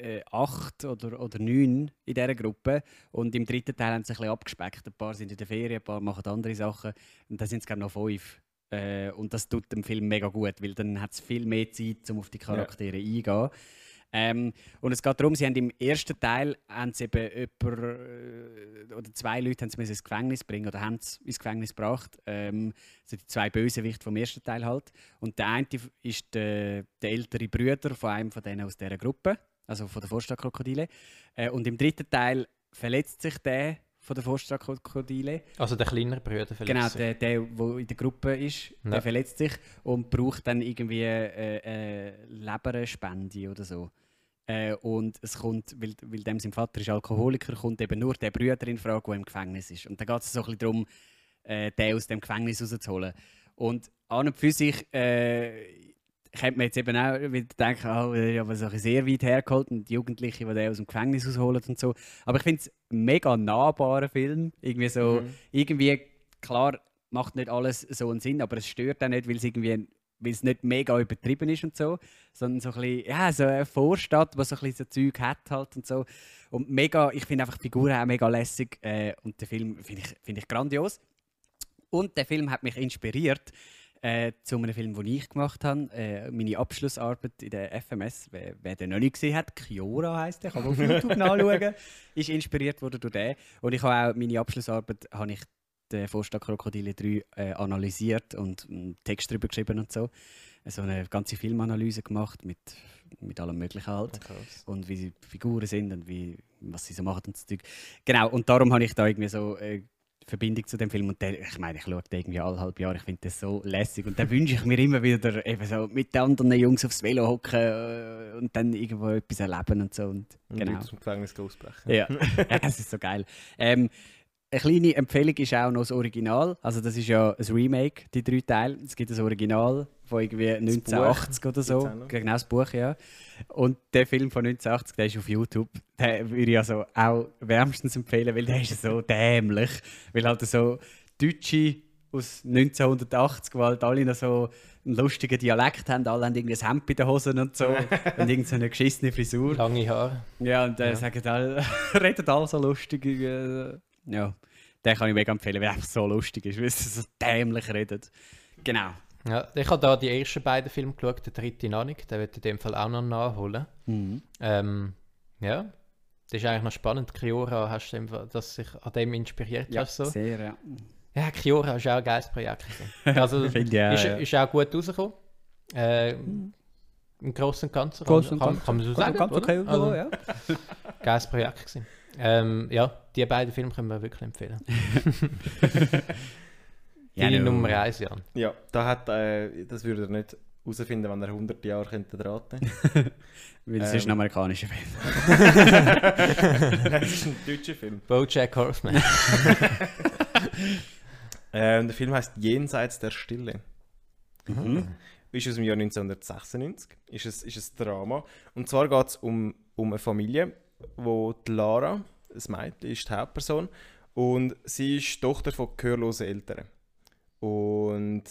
äh, acht oder, oder neun in dieser Gruppe und im dritten Teil haben sie ein bisschen abgespeckt. Ein paar sind in der Ferien, ein paar machen andere Sachen und dann sind es, glaube ich, noch fünf. Äh, und das tut dem Film mega gut, weil dann hat es viel mehr Zeit, um auf die Charaktere ja. eingehen. Ähm, und es geht darum, sie haben im ersten Teil haben sie eben jemand, äh, oder zwei Leute haben sie ins Gefängnis bringen oder haben es ins Gefängnis gebracht. Ähm, also die zwei Bösewichte vom ersten Teil halt. Und der eine ist der, der ältere Bruder von einem von denen aus dieser Gruppe, also von der Vorstadtkrokodile. Äh, und im dritten Teil verletzt sich der von der Vorstadtkrokodile. Also der kleinere Bruder verletzt genau, sich. Genau, der, der, in der Gruppe ist, ja. der verletzt sich und braucht dann irgendwie äh, äh, Leberspende oder so. Äh, und es kommt, weil, weil dem sein Vater ist Alkoholiker, kommt eben nur der Bruder in Frage, der im Gefängnis ist. Und dann geht es so ein bisschen darum, äh, den aus dem Gefängnis rauszuholen. Und an und für sich äh, könnte man jetzt eben auch wieder denken, oh, was ist sehr weit hergeholt und Jugendliche, die den aus dem Gefängnis rausholen und so. Aber ich finde es ein mega nahbarer Film. Irgendwie so, mhm. irgendwie, klar, macht nicht alles so einen Sinn, aber es stört auch nicht, weil es irgendwie weil es nicht mega übertrieben ist und so, sondern so ein bisschen, ja, so eine Vorstadt, die so ein bisschen so Zeug hat halt und so. Und mega, ich finde einfach die Figuren auch mega lässig äh, und den Film finde ich, find ich grandios. Und der Film hat mich inspiriert äh, zu einem Film, den ich gemacht habe, äh, meine Abschlussarbeit in der FMS. Wer, wer den noch nicht gesehen hat, Kiora heisst der, kann man auf YouTube nachschauen, ist inspiriert worden durch den. Und ich habe auch meine Abschlussarbeit habe ich den Vorstadt Krokodile 3 äh, analysiert und einen Text darüber geschrieben und so. So eine ganze Filmanalyse gemacht mit, mit allem Möglichen halt. Okay. Und wie die Figuren sind und wie, was sie so machen und so Zeug. Genau, und darum habe ich da irgendwie so äh, Verbindung zu dem Film. Und der, ich meine, ich schaue den irgendwie alle halb Jahre. Ich finde das so lässig. Und dann wünsche ich mir immer wieder, eben so mit den anderen Jungs aufs Velo hocken äh, und dann irgendwo etwas erleben und so. Und, genau. Und zum Gefängnis ausbrechen. Ja, es ist so geil. Ähm, eine kleine Empfehlung ist auch noch das Original. Also das ist ja ein Remake, die drei Teile. Es gibt das Original von irgendwie 1980 oder so. Genau das Buch, ja. Und der Film von 1980, der ist auf YouTube. Den würde ich also auch wärmstens empfehlen, weil der ist so dämlich. Weil halt so Deutsche aus 1980, wo halt alle noch so einen lustigen Dialekt haben, alle haben irgendwie ein Hemd bei den Hosen und so und irgendeine so geschissene Frisur. Lange Haare. Ja, und äh, ja. sagen alle, reden alle so lustig. Äh, ja, den kann ich mega empfehlen, weil er einfach so lustig ist, weil sie so dämlich redet. Genau. Ja, ich habe da die ersten beiden Filme geschaut, der dritte noch nicht, den ich in dem Fall auch noch nachholen. Mhm. Ähm, ja, das ist eigentlich noch spannend. Kiora, hast du dem, dass sich an dem inspiriert ja, hast? So? sehr, ja. Ja, Kiora ist auch ein geiles Projekt. Also, ja, ist, ja. ist auch gut rausgekommen. Äh, Im Großen und Ganzen. Großen kann, kann, kann man so sagen. Ganz okay, also, ja. Geiles Projekt gewesen. Ähm, ja, die beiden Filme können wir wirklich empfehlen. Deine ja, Nummer 1, Jan. Ja, da hat, äh, das würde er nicht herausfinden, wenn er 100 Jahre könnte raten Weil es ähm. ist ein amerikanischer Film. das ist ein deutscher Film. Bojack Horseman. ähm, der Film heißt Jenseits der Stille. Mhm. Ist aus dem Jahr 1996. Ist ein, ist ein Drama. Und zwar geht es um, um eine Familie, wo die Lara, das Mädchen, ist die Hauptperson und sie ist Tochter von gehörlosen Eltern. Und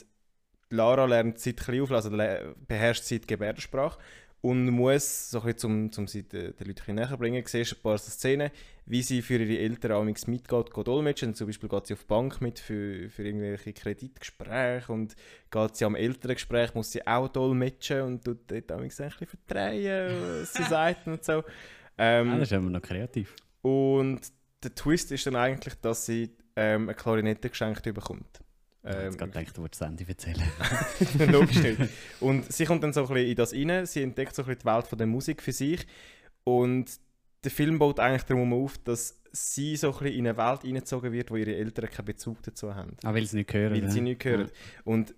Lara lernt seit klein auf, also beherrscht die Gebärdensprache und muss, so ein bisschen, um, um sie den, den Leuten näher zu bringen, siehst ein paar Szenen, wie sie für ihre Eltern amigs mitgeht, geht dolmetschen. Zum Beispiel geht sie auf die Bank mit für, für irgendwelche Kreditgespräche und geht sie am Elterngespräch, muss sie auch dolmetschen und tut dort amigs ein bisschen verdrehen, was sie sagt und so. Ähm, ah, das ist immer noch kreativ. Und der Twist ist dann eigentlich, dass sie ähm, eine Klarinette geschenkt bekommt. Ähm, ich habe gerade gedacht, du wolltest das Ende erzählen. Logisch nicht. Und sie kommt dann so ein bisschen in das rein, sie entdeckt so ein bisschen die Welt von der Musik für sich und der Film baut eigentlich darum auf, dass sie so ein bisschen in eine Welt hineingezogen wird, wo ihre Eltern keinen Bezug dazu haben. Ah, weil sie nicht hören. Weil sie nicht hören. Und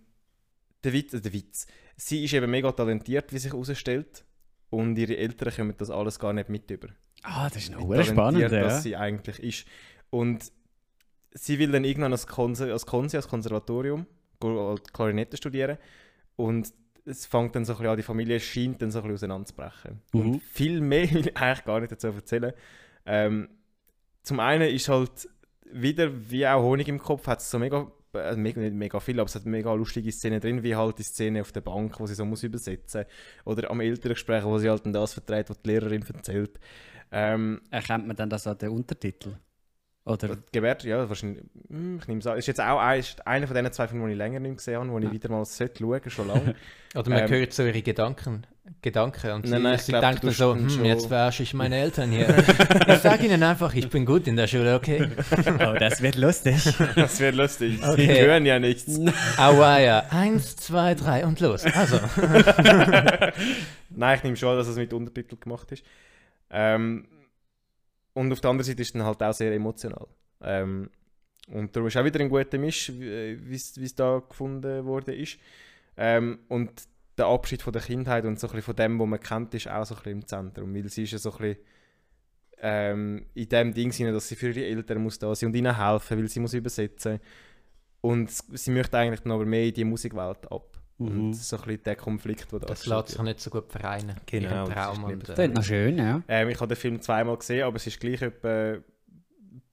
der Witz, äh, der Witz, sie ist eben mega talentiert, wie sich herausstellt. Und ihre Eltern kommen das alles gar nicht mit über. Ah, das ist noch spannend, talentiert, ja. dass sie eigentlich ist. Und sie will dann irgendwann als Konse, als, Konse, als Konservatorium Klarinette studieren. Und es fängt dann so ein bisschen an, die Familie scheint dann so ein bisschen auseinanderzubrechen. Mhm. Und viel mehr will ich eigentlich gar nicht dazu erzählen. Ähm, zum einen ist halt wieder, wie auch Honig im Kopf, hat es so mega, äh, mega, nicht mega viel, aber es hat mega lustige Szenen drin, wie halt die Szene auf der Bank, wo sie so muss übersetzen Oder am Elterngespräch, wo sie halt dann das vertreibt, was die Lehrerin erzählt. Ähm, Erkennt man dann das an den Untertitel? Oder? Gewährt, ja, wahrscheinlich. hm, Ich nehme es an. Ist jetzt auch ein, ist einer von diesen zwei Filmen, die ich länger nicht gesehen habe, wo ich wieder mal sollte schauen, schon lange. Oder man Ähm, hört so ihre Gedanken. Gedanken und Nein, sie, nein, ich sie glaub, dann so, hm, schon- jetzt verarsche ich meine Eltern hier. ich sage ihnen einfach, ich bin gut in der Schule, okay? Oh, das wird lustig. das wäre lustig. Sie Okay. hören ja nichts. Aua, ja. Eins, zwei, drei und los. Also, Nein, ich nehme schon, an, dass es mit Untertitel gemacht ist. Ähm, und auf der anderen Seite ist es dann halt auch sehr emotional. Ähm, und darum ist auch wieder ein guter Misch, wie es da gefunden ist. Ähm, und der Abschied von der Kindheit und so ein von dem, was man kennt, ist auch so ein bisschen im Zentrum. Weil sie ist ja so ein bisschen ähm, in dem Ding sind, dass sie für ihre Eltern muss da sein und ihnen helfen, weil sie muss übersetzen. Und sie möchte eigentlich aber mehr in die Musikwelt ab. Mhm. Und so ein bisschen der Konflikt, der da das lässt sich nicht so gut vereinen. Genau, Ihren das ist Traum nicht und, äh, noch schön, ja. Ähm, ich habe den Film zweimal gesehen, aber es ist gleich etwa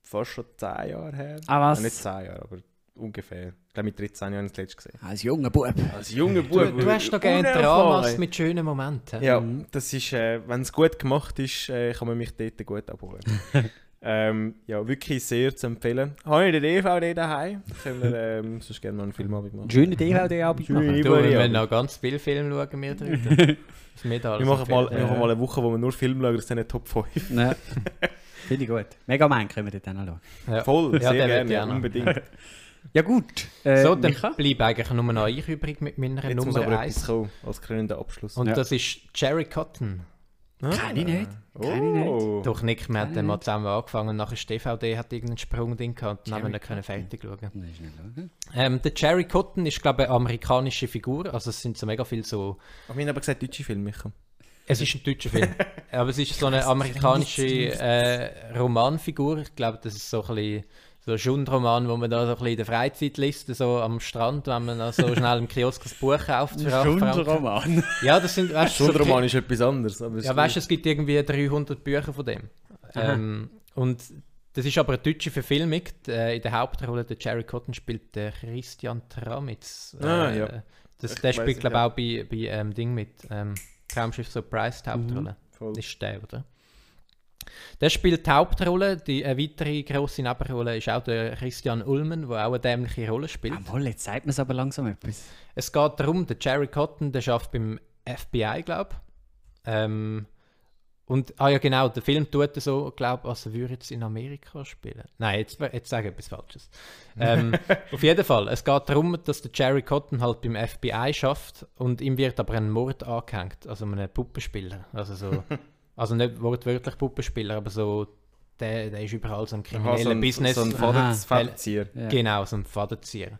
fast schon 10 Jahre her. Ah, Ja, nicht was? 10 Jahre, aber ungefähr. Ich glaube, mit 13 Jahren habe ich das letzte gesehen. Als junger Bub. Als junger Du, Bub. du hast doch gerne. Dramas mit schönen Momenten. Ja, Mhm. das ist, äh, wenn es gut gemacht ist, äh, kann man mich dort gut abholen. ähm, ja, wirklich sehr zu empfehlen. Habe ich den DVD daheim? Können wir ähm, sonst gerne noch einen Filmabend machen. Schöne DVD-Abend machen. Du, wir müssen noch ganz viele Filme schauen, wir drüben. Wir machen, mal, wir machen mal eine Woche, wo wir nur Filme schauen, das sind nicht Top 5. Ja. Finde ich gut. Mega Man können wir dort auch noch schauen. Ja. Voll, Ja, sehr gerne, ja, unbedingt. Ja gut. Äh, So, dann Micha? bleibe eigentlich nur noch ich übrig mit meiner Jetzt muss Nummer aber 1. etwas kommen, als krönender Abschluss. Und Ja. das ist Jerry Cotton. Kenn ich nicht. Kenn ich Oh. Doch Nick, wir haben mal zusammen angefangen und nachher die DVD hat irgendeinen Sprung drin gehabt und dann haben wir nicht können fertig schauen. Nein. Ähm, der Jerry Cotton ist, glaube ich, eine amerikanische Figur. Also es sind so mega viel so... Aber wir haben aber gesagt, deutsche Filme. Es ist ein deutscher Film. Aber es ist so eine amerikanische äh, Romanfigur. Ich glaube, das ist so ein bisschen so ein Schundroman, wo man da so ein bisschen in der Freizeit liest, so am Strand, wenn man so schnell im Kiosk ein Buch kauft. Schundroman. Ja, das sind... Weißt, du, so Schundroman ist etwas anderes. Ja, weißt du, es gibt irgendwie 300 Bücher von dem. Ähm, und das ist aber eine deutsche Verfilmung. Äh, In der Hauptrolle der Jerry Cotton spielt der Christian Tramitz. Äh, Ah, ja. das, der spielt, glaube ich, auch bei, bei ähm, Ding mit. Ähm, Traumschiff Surprise die Hauptrolle. Voll. Das ist der, oder? Der spielt die Hauptrolle. Die, eine weitere grosse Nebenrolle ist auch der Christian Ullmann, der auch eine dämliche Rolle spielt. Jawohl, jetzt sagt man es aber langsam etwas. Es geht darum, der Jerry Cotton, der arbeitet beim FBI, glaube ich. Ähm, und, ah ja genau, der Film tut so, glaube ich, als er würde jetzt in Amerika spielen. Nein, jetzt, jetzt sage ich etwas Falsches. Ähm, auf jeden Fall, es geht darum, dass der Jerry Cotton halt beim FBI schafft und ihm wird aber ein Mord angehängt, also einem Puppenspieler. Also so, also nicht wortwörtlich Puppenspieler, aber so, der, der ist überall so im Aha, kriminellen so ein, Business. So ein Fadenzieher. Ja. Genau, so ein Fadenzieher.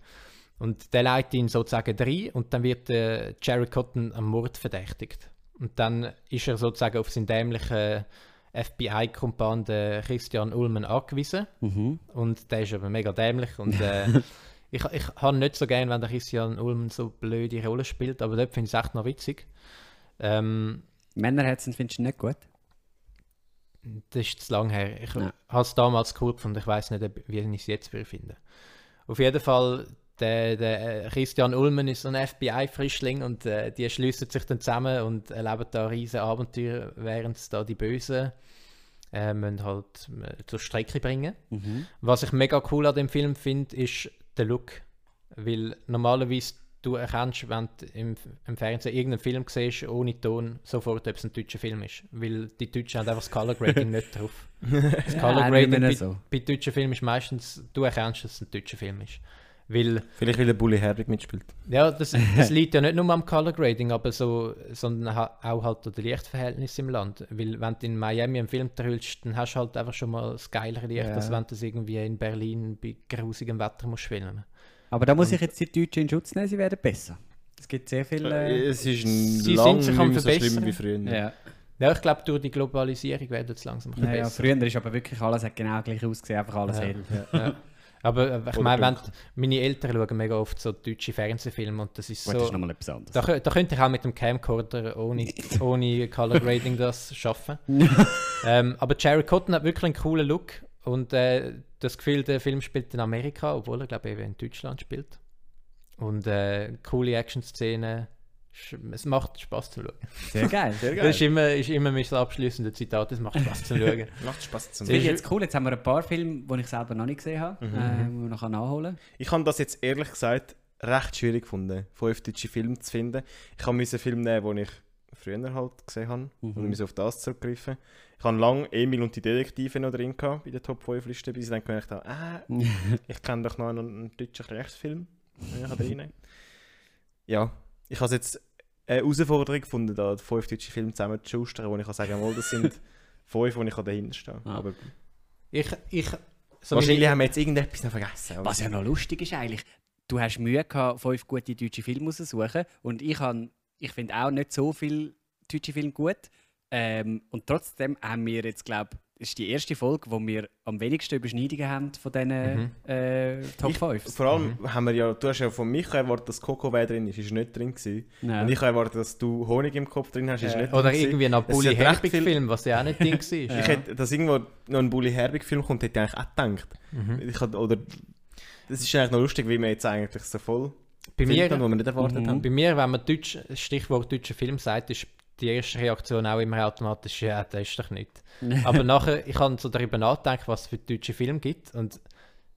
Und der leitet ihn sozusagen rein und dann wird der Jerry Cotton am Mord verdächtigt. Und dann ist er sozusagen auf seinen dämlichen FBI-Kumpan, den Christian Ullmann, angewiesen. Mhm. Und der ist aber mega dämlich. Und äh, ich, ich habe nicht so gern, wenn der Christian Ullmann so blöde Rolle spielt, aber dort finde ich es echt noch witzig. Ähm, Männerherzen findest du nicht gut? Das ist zu lang her. Ich Ja. habe es damals cool gefunden. Ich weiß nicht, wie ich es jetzt finden. Auf jeden Fall, der, der äh, Christian Ullmann ist so ein FBI-Frischling und äh, die schließen sich dann zusammen und erleben da riesige Abenteuer, während da die Bösen äh, müssen halt zur Strecke bringen. Mhm. Was ich mega cool an dem Film finde, ist der Look. Weil normalerweise du erkennst, wenn du im, im Fernsehen irgendeinen Film siehst, ohne Ton, sofort, ob es ein deutscher Film ist. weil die Deutschen haben einfach das Color Grading nicht drauf. Das Color Grading bei, so. bei deutschen Filmen ist meistens, du erkennst, dass es ein deutscher Film ist. Weil, Vielleicht weil der Bully Herbig mitspielt. ja, das, das liegt ja nicht nur am Color Grading, aber so, sondern auch halt an den Lichtverhältnissen im Land. Weil wenn du in Miami einen Film drüllst, dann hast du halt einfach schon mal das geilere Licht, Ja. als wenn du es irgendwie in Berlin bei grusigem Wetter musst filmen. Aber da muss ich jetzt die Deutschen in Schutz nehmen, sie werden besser. Es gibt sehr viele... Äh, es ist Sie lang sind sich nicht am mehr so schlimm Verbessern. wie früher. ja. Ja, ich glaube, durch die Globalisierung werden es langsam ein Ja, bisschen ja, besser. früher ist aber wirklich alles hat genau gleich ausgesehen, einfach alles Ja. hell. Ja. Aber äh, ich meine, meine Eltern schauen mega oft so deutsche Fernsehfilme und das ist Gut, das so. ist nochmal etwas anderes. Da, da könnte ich auch mit dem Camcorder ohne, ohne Color Grading das schaffen. ähm, aber Jerry Cotton hat wirklich einen coolen Look und äh, das Gefühl, der Film spielt in Amerika, obwohl er glaube ich eben in Deutschland spielt. Und äh, coole Action-Szenen. Es macht Spaß zu schauen. Sehr geil. Sehr Das ist immer, ist immer mein abschließendes Zitat, es macht Spaß zu schauen. Macht Spaß zum Das finde ich jetzt cool. Jetzt haben wir ein paar Filme, die ich selber noch nicht gesehen habe, Mhm. äh, die wir noch nachholen Ich habe das jetzt ehrlich gesagt recht schwierig gefunden, fünf deutsche Filme zu finden. Ich habe einen Film nehmen, den ich früher halt gesehen habe Mhm. und musste auf das zurückgreifen. Ich habe lange Emil und die Detektive noch drin gehabt, bei der Top 5 Liste, bis ich dann gemerkt habe, ah, ich kenne doch noch einen, einen deutschen Rechtsfilm. den Ich habe. Ja, ich habe es jetzt eine Herausforderung gefunden, da fünf deutsche Filme zusammen zu schustern, wo ich kann sagen kann, das sind fünf, wo ich dahinter stehe. Ah. Aber Ich, ich, so wahrscheinlich haben wir jetzt irgendetwas noch vergessen. Was ja noch lustig ist eigentlich, du hast Mühe gehabt, fünf gute deutsche Filme rauszusuchen und ich, han- ich finde auch nicht so viele deutsche Filme gut. Ähm, und trotzdem haben wir jetzt, glaube ich, ist die erste Folge, wo wir am wenigsten Überschneidungen haben von diesen Mhm. äh, Top Ich- 5. Vor allem haben wir ja, du hast ja von mich erwartet, dass Coco drin ist, ist nicht drin gewesen. Nein. Und ich habe erwartet, dass du Honig im Kopf drin hast, ist Ja. nicht Oder drin gewesen. irgendwie ein Bully Herbig viel- Film, was ja auch nicht Ding war. Ich hätte, dass irgendwo noch ein Bully Herbig Film kommt, hätte ich eigentlich auch gedacht. Mhm. Ich hatte, oder, das ist eigentlich noch lustig, wie wir jetzt eigentlich so voll Bei mir, wo wir nicht erwartet Mhm. haben. bei mir, wenn man Deutsch, Stichwort deutscher Film sagt, ist die erste Reaktion auch immer automatisch, ja, das ist doch nicht. Aber nachher, ich habe so darüber nachgedacht, was es für deutsche Filme gibt und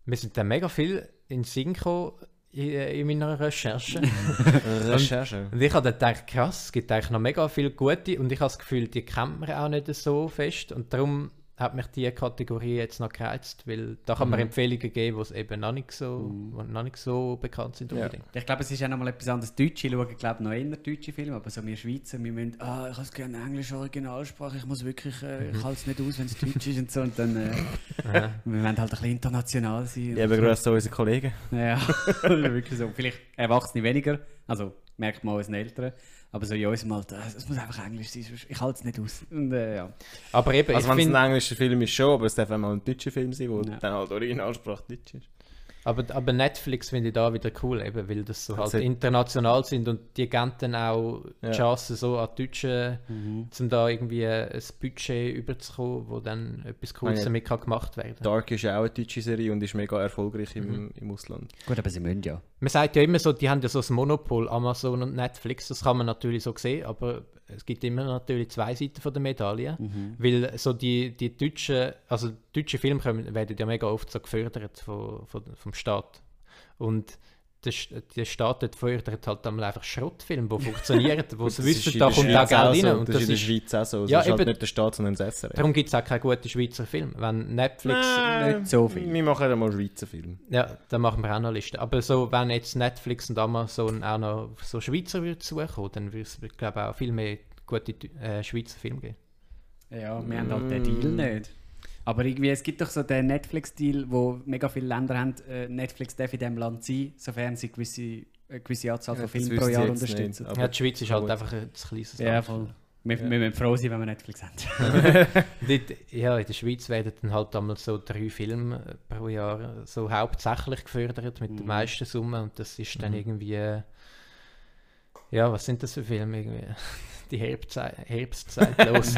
mir sind dann mega viel in gekommen in, in meiner Recherche. Recherche. Und ich habe dann gedacht, krass, es gibt eigentlich noch mega viele gute und ich habe das Gefühl, die kennt man auch nicht so fest und darum hat mich diese Kategorie jetzt noch gereizt, weil da kann man Mhm. Empfehlungen geben, die es eben noch nicht so, wo noch nicht so bekannt sind Ja. Ich glaube, es ist auch noch mal etwas anderes. Deutsche schauen, glaube ich, noch eher deutsche Filme, aber so wir Schweizer, wir müssen, ah, ich habe gerne englische Originalsprache, ich muss wirklich, äh, ich halte es nicht aus, wenn es deutsch ist und so. Und dann, äh, wir wollen halt ein bisschen international sein. Ja, aber an unsere Kollegen. Ja, wirklich so. Vielleicht Erwachsene weniger, also merkt man unseren Eltern. Aber so in unserem Alter, äh, es muss einfach Englisch sein, ich halte es nicht aus. Und, äh, ja. Aber eben, Also wenn es ein englischer Film ist schon, aber es darf auch mal ein deutscher Film sein, wo Ja. dann halt Originalsprache Deutsch ist. Aber, aber Netflix finde ich da wieder cool, eben, weil das so halt international sind und die geben dann auch Ja. die Chance, so an Deutschen, Mhm. um da irgendwie ein Budget überzukommen, wo dann etwas Cooles Ah, ja. damit kann gemacht werden Dark ist ja auch eine deutsche Serie und ist mega erfolgreich im, Mhm. im Ausland. Gut, aber sie müssen ja. Man sagt ja immer so, die haben ja so das Monopol, Amazon und Netflix, das kann man natürlich so sehen, aber es gibt immer natürlich zwei Seiten von der Medaille. Mhm. Weil so die, die deutschen, also deutsche Filme kommen, werden ja mega oft so gefördert von, von, vom Staat. Und der, St- der Staat dort fördert halt einmal einfach Schrottfilme, die funktionieren, wo sie das ist wissen, in da der kommt auch Schweiz Geld rein. Und Das ist in der Schweiz auch so. Es Ja, ist halt nicht der Staat, sondern das SRF. darum gibt es auch keine guten Schweizer Filme. Wenn Netflix, Nicht so viel. Wir machen ja mal Schweizer Film. ja, dann machen wir auch noch eine Liste. Aber so, wenn jetzt Netflix und Amazon auch noch so Schweizer würde suchen, dann würde es, glaube ich, auch viel mehr gute äh, Schweizer Filme geben. Ja, wir haben halt den Deal nicht. Aber irgendwie, es gibt doch so den Netflix-Deal, wo mega viele Länder haben, äh, Netflix darf in diesem Land sein, sofern sie gewisse, eine gewisse Anzahl Ja, von das Filmen pro Jahr unterstützen. nicht, ja, die Schweiz ist halt gut. einfach ein kleines Ja, Land. voll. Wir, Ja. wir müssen froh sein, wenn wir Netflix haben. Ja, in der Schweiz werden dann halt einmal so drei Filme pro Jahr so hauptsächlich gefördert mit der Mhm. meisten Summe und das ist dann Mhm. irgendwie äh, ja, was sind das für Filme irgendwie? Die Herbstzeit, Herbstzeit los.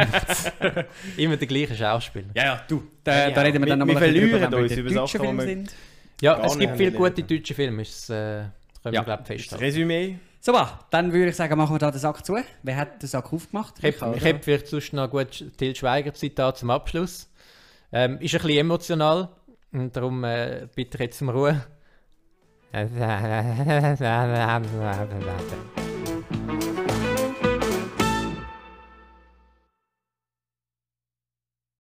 Immer der gleiche Schauspieler. Ja, ja, du. Da, Ja, da reden wir wir- dann wir nochmal verlieren uns über deutschen Sachen, wir- sind. Ja, Gar es gibt viele lernen. gute deutsche Filme, ist, äh, das können Ja. wir glaube festhalten. Resümee. So, dann würde ich sagen, machen wir da den Sack zu. Wer hat den Sack aufgemacht? Ich habe ich hab vielleicht sonst noch gut Til Schweiger Zitat zum Abschluss. Ähm, ist ein bisschen emotional und darum äh, bitte jetzt um Ruhe.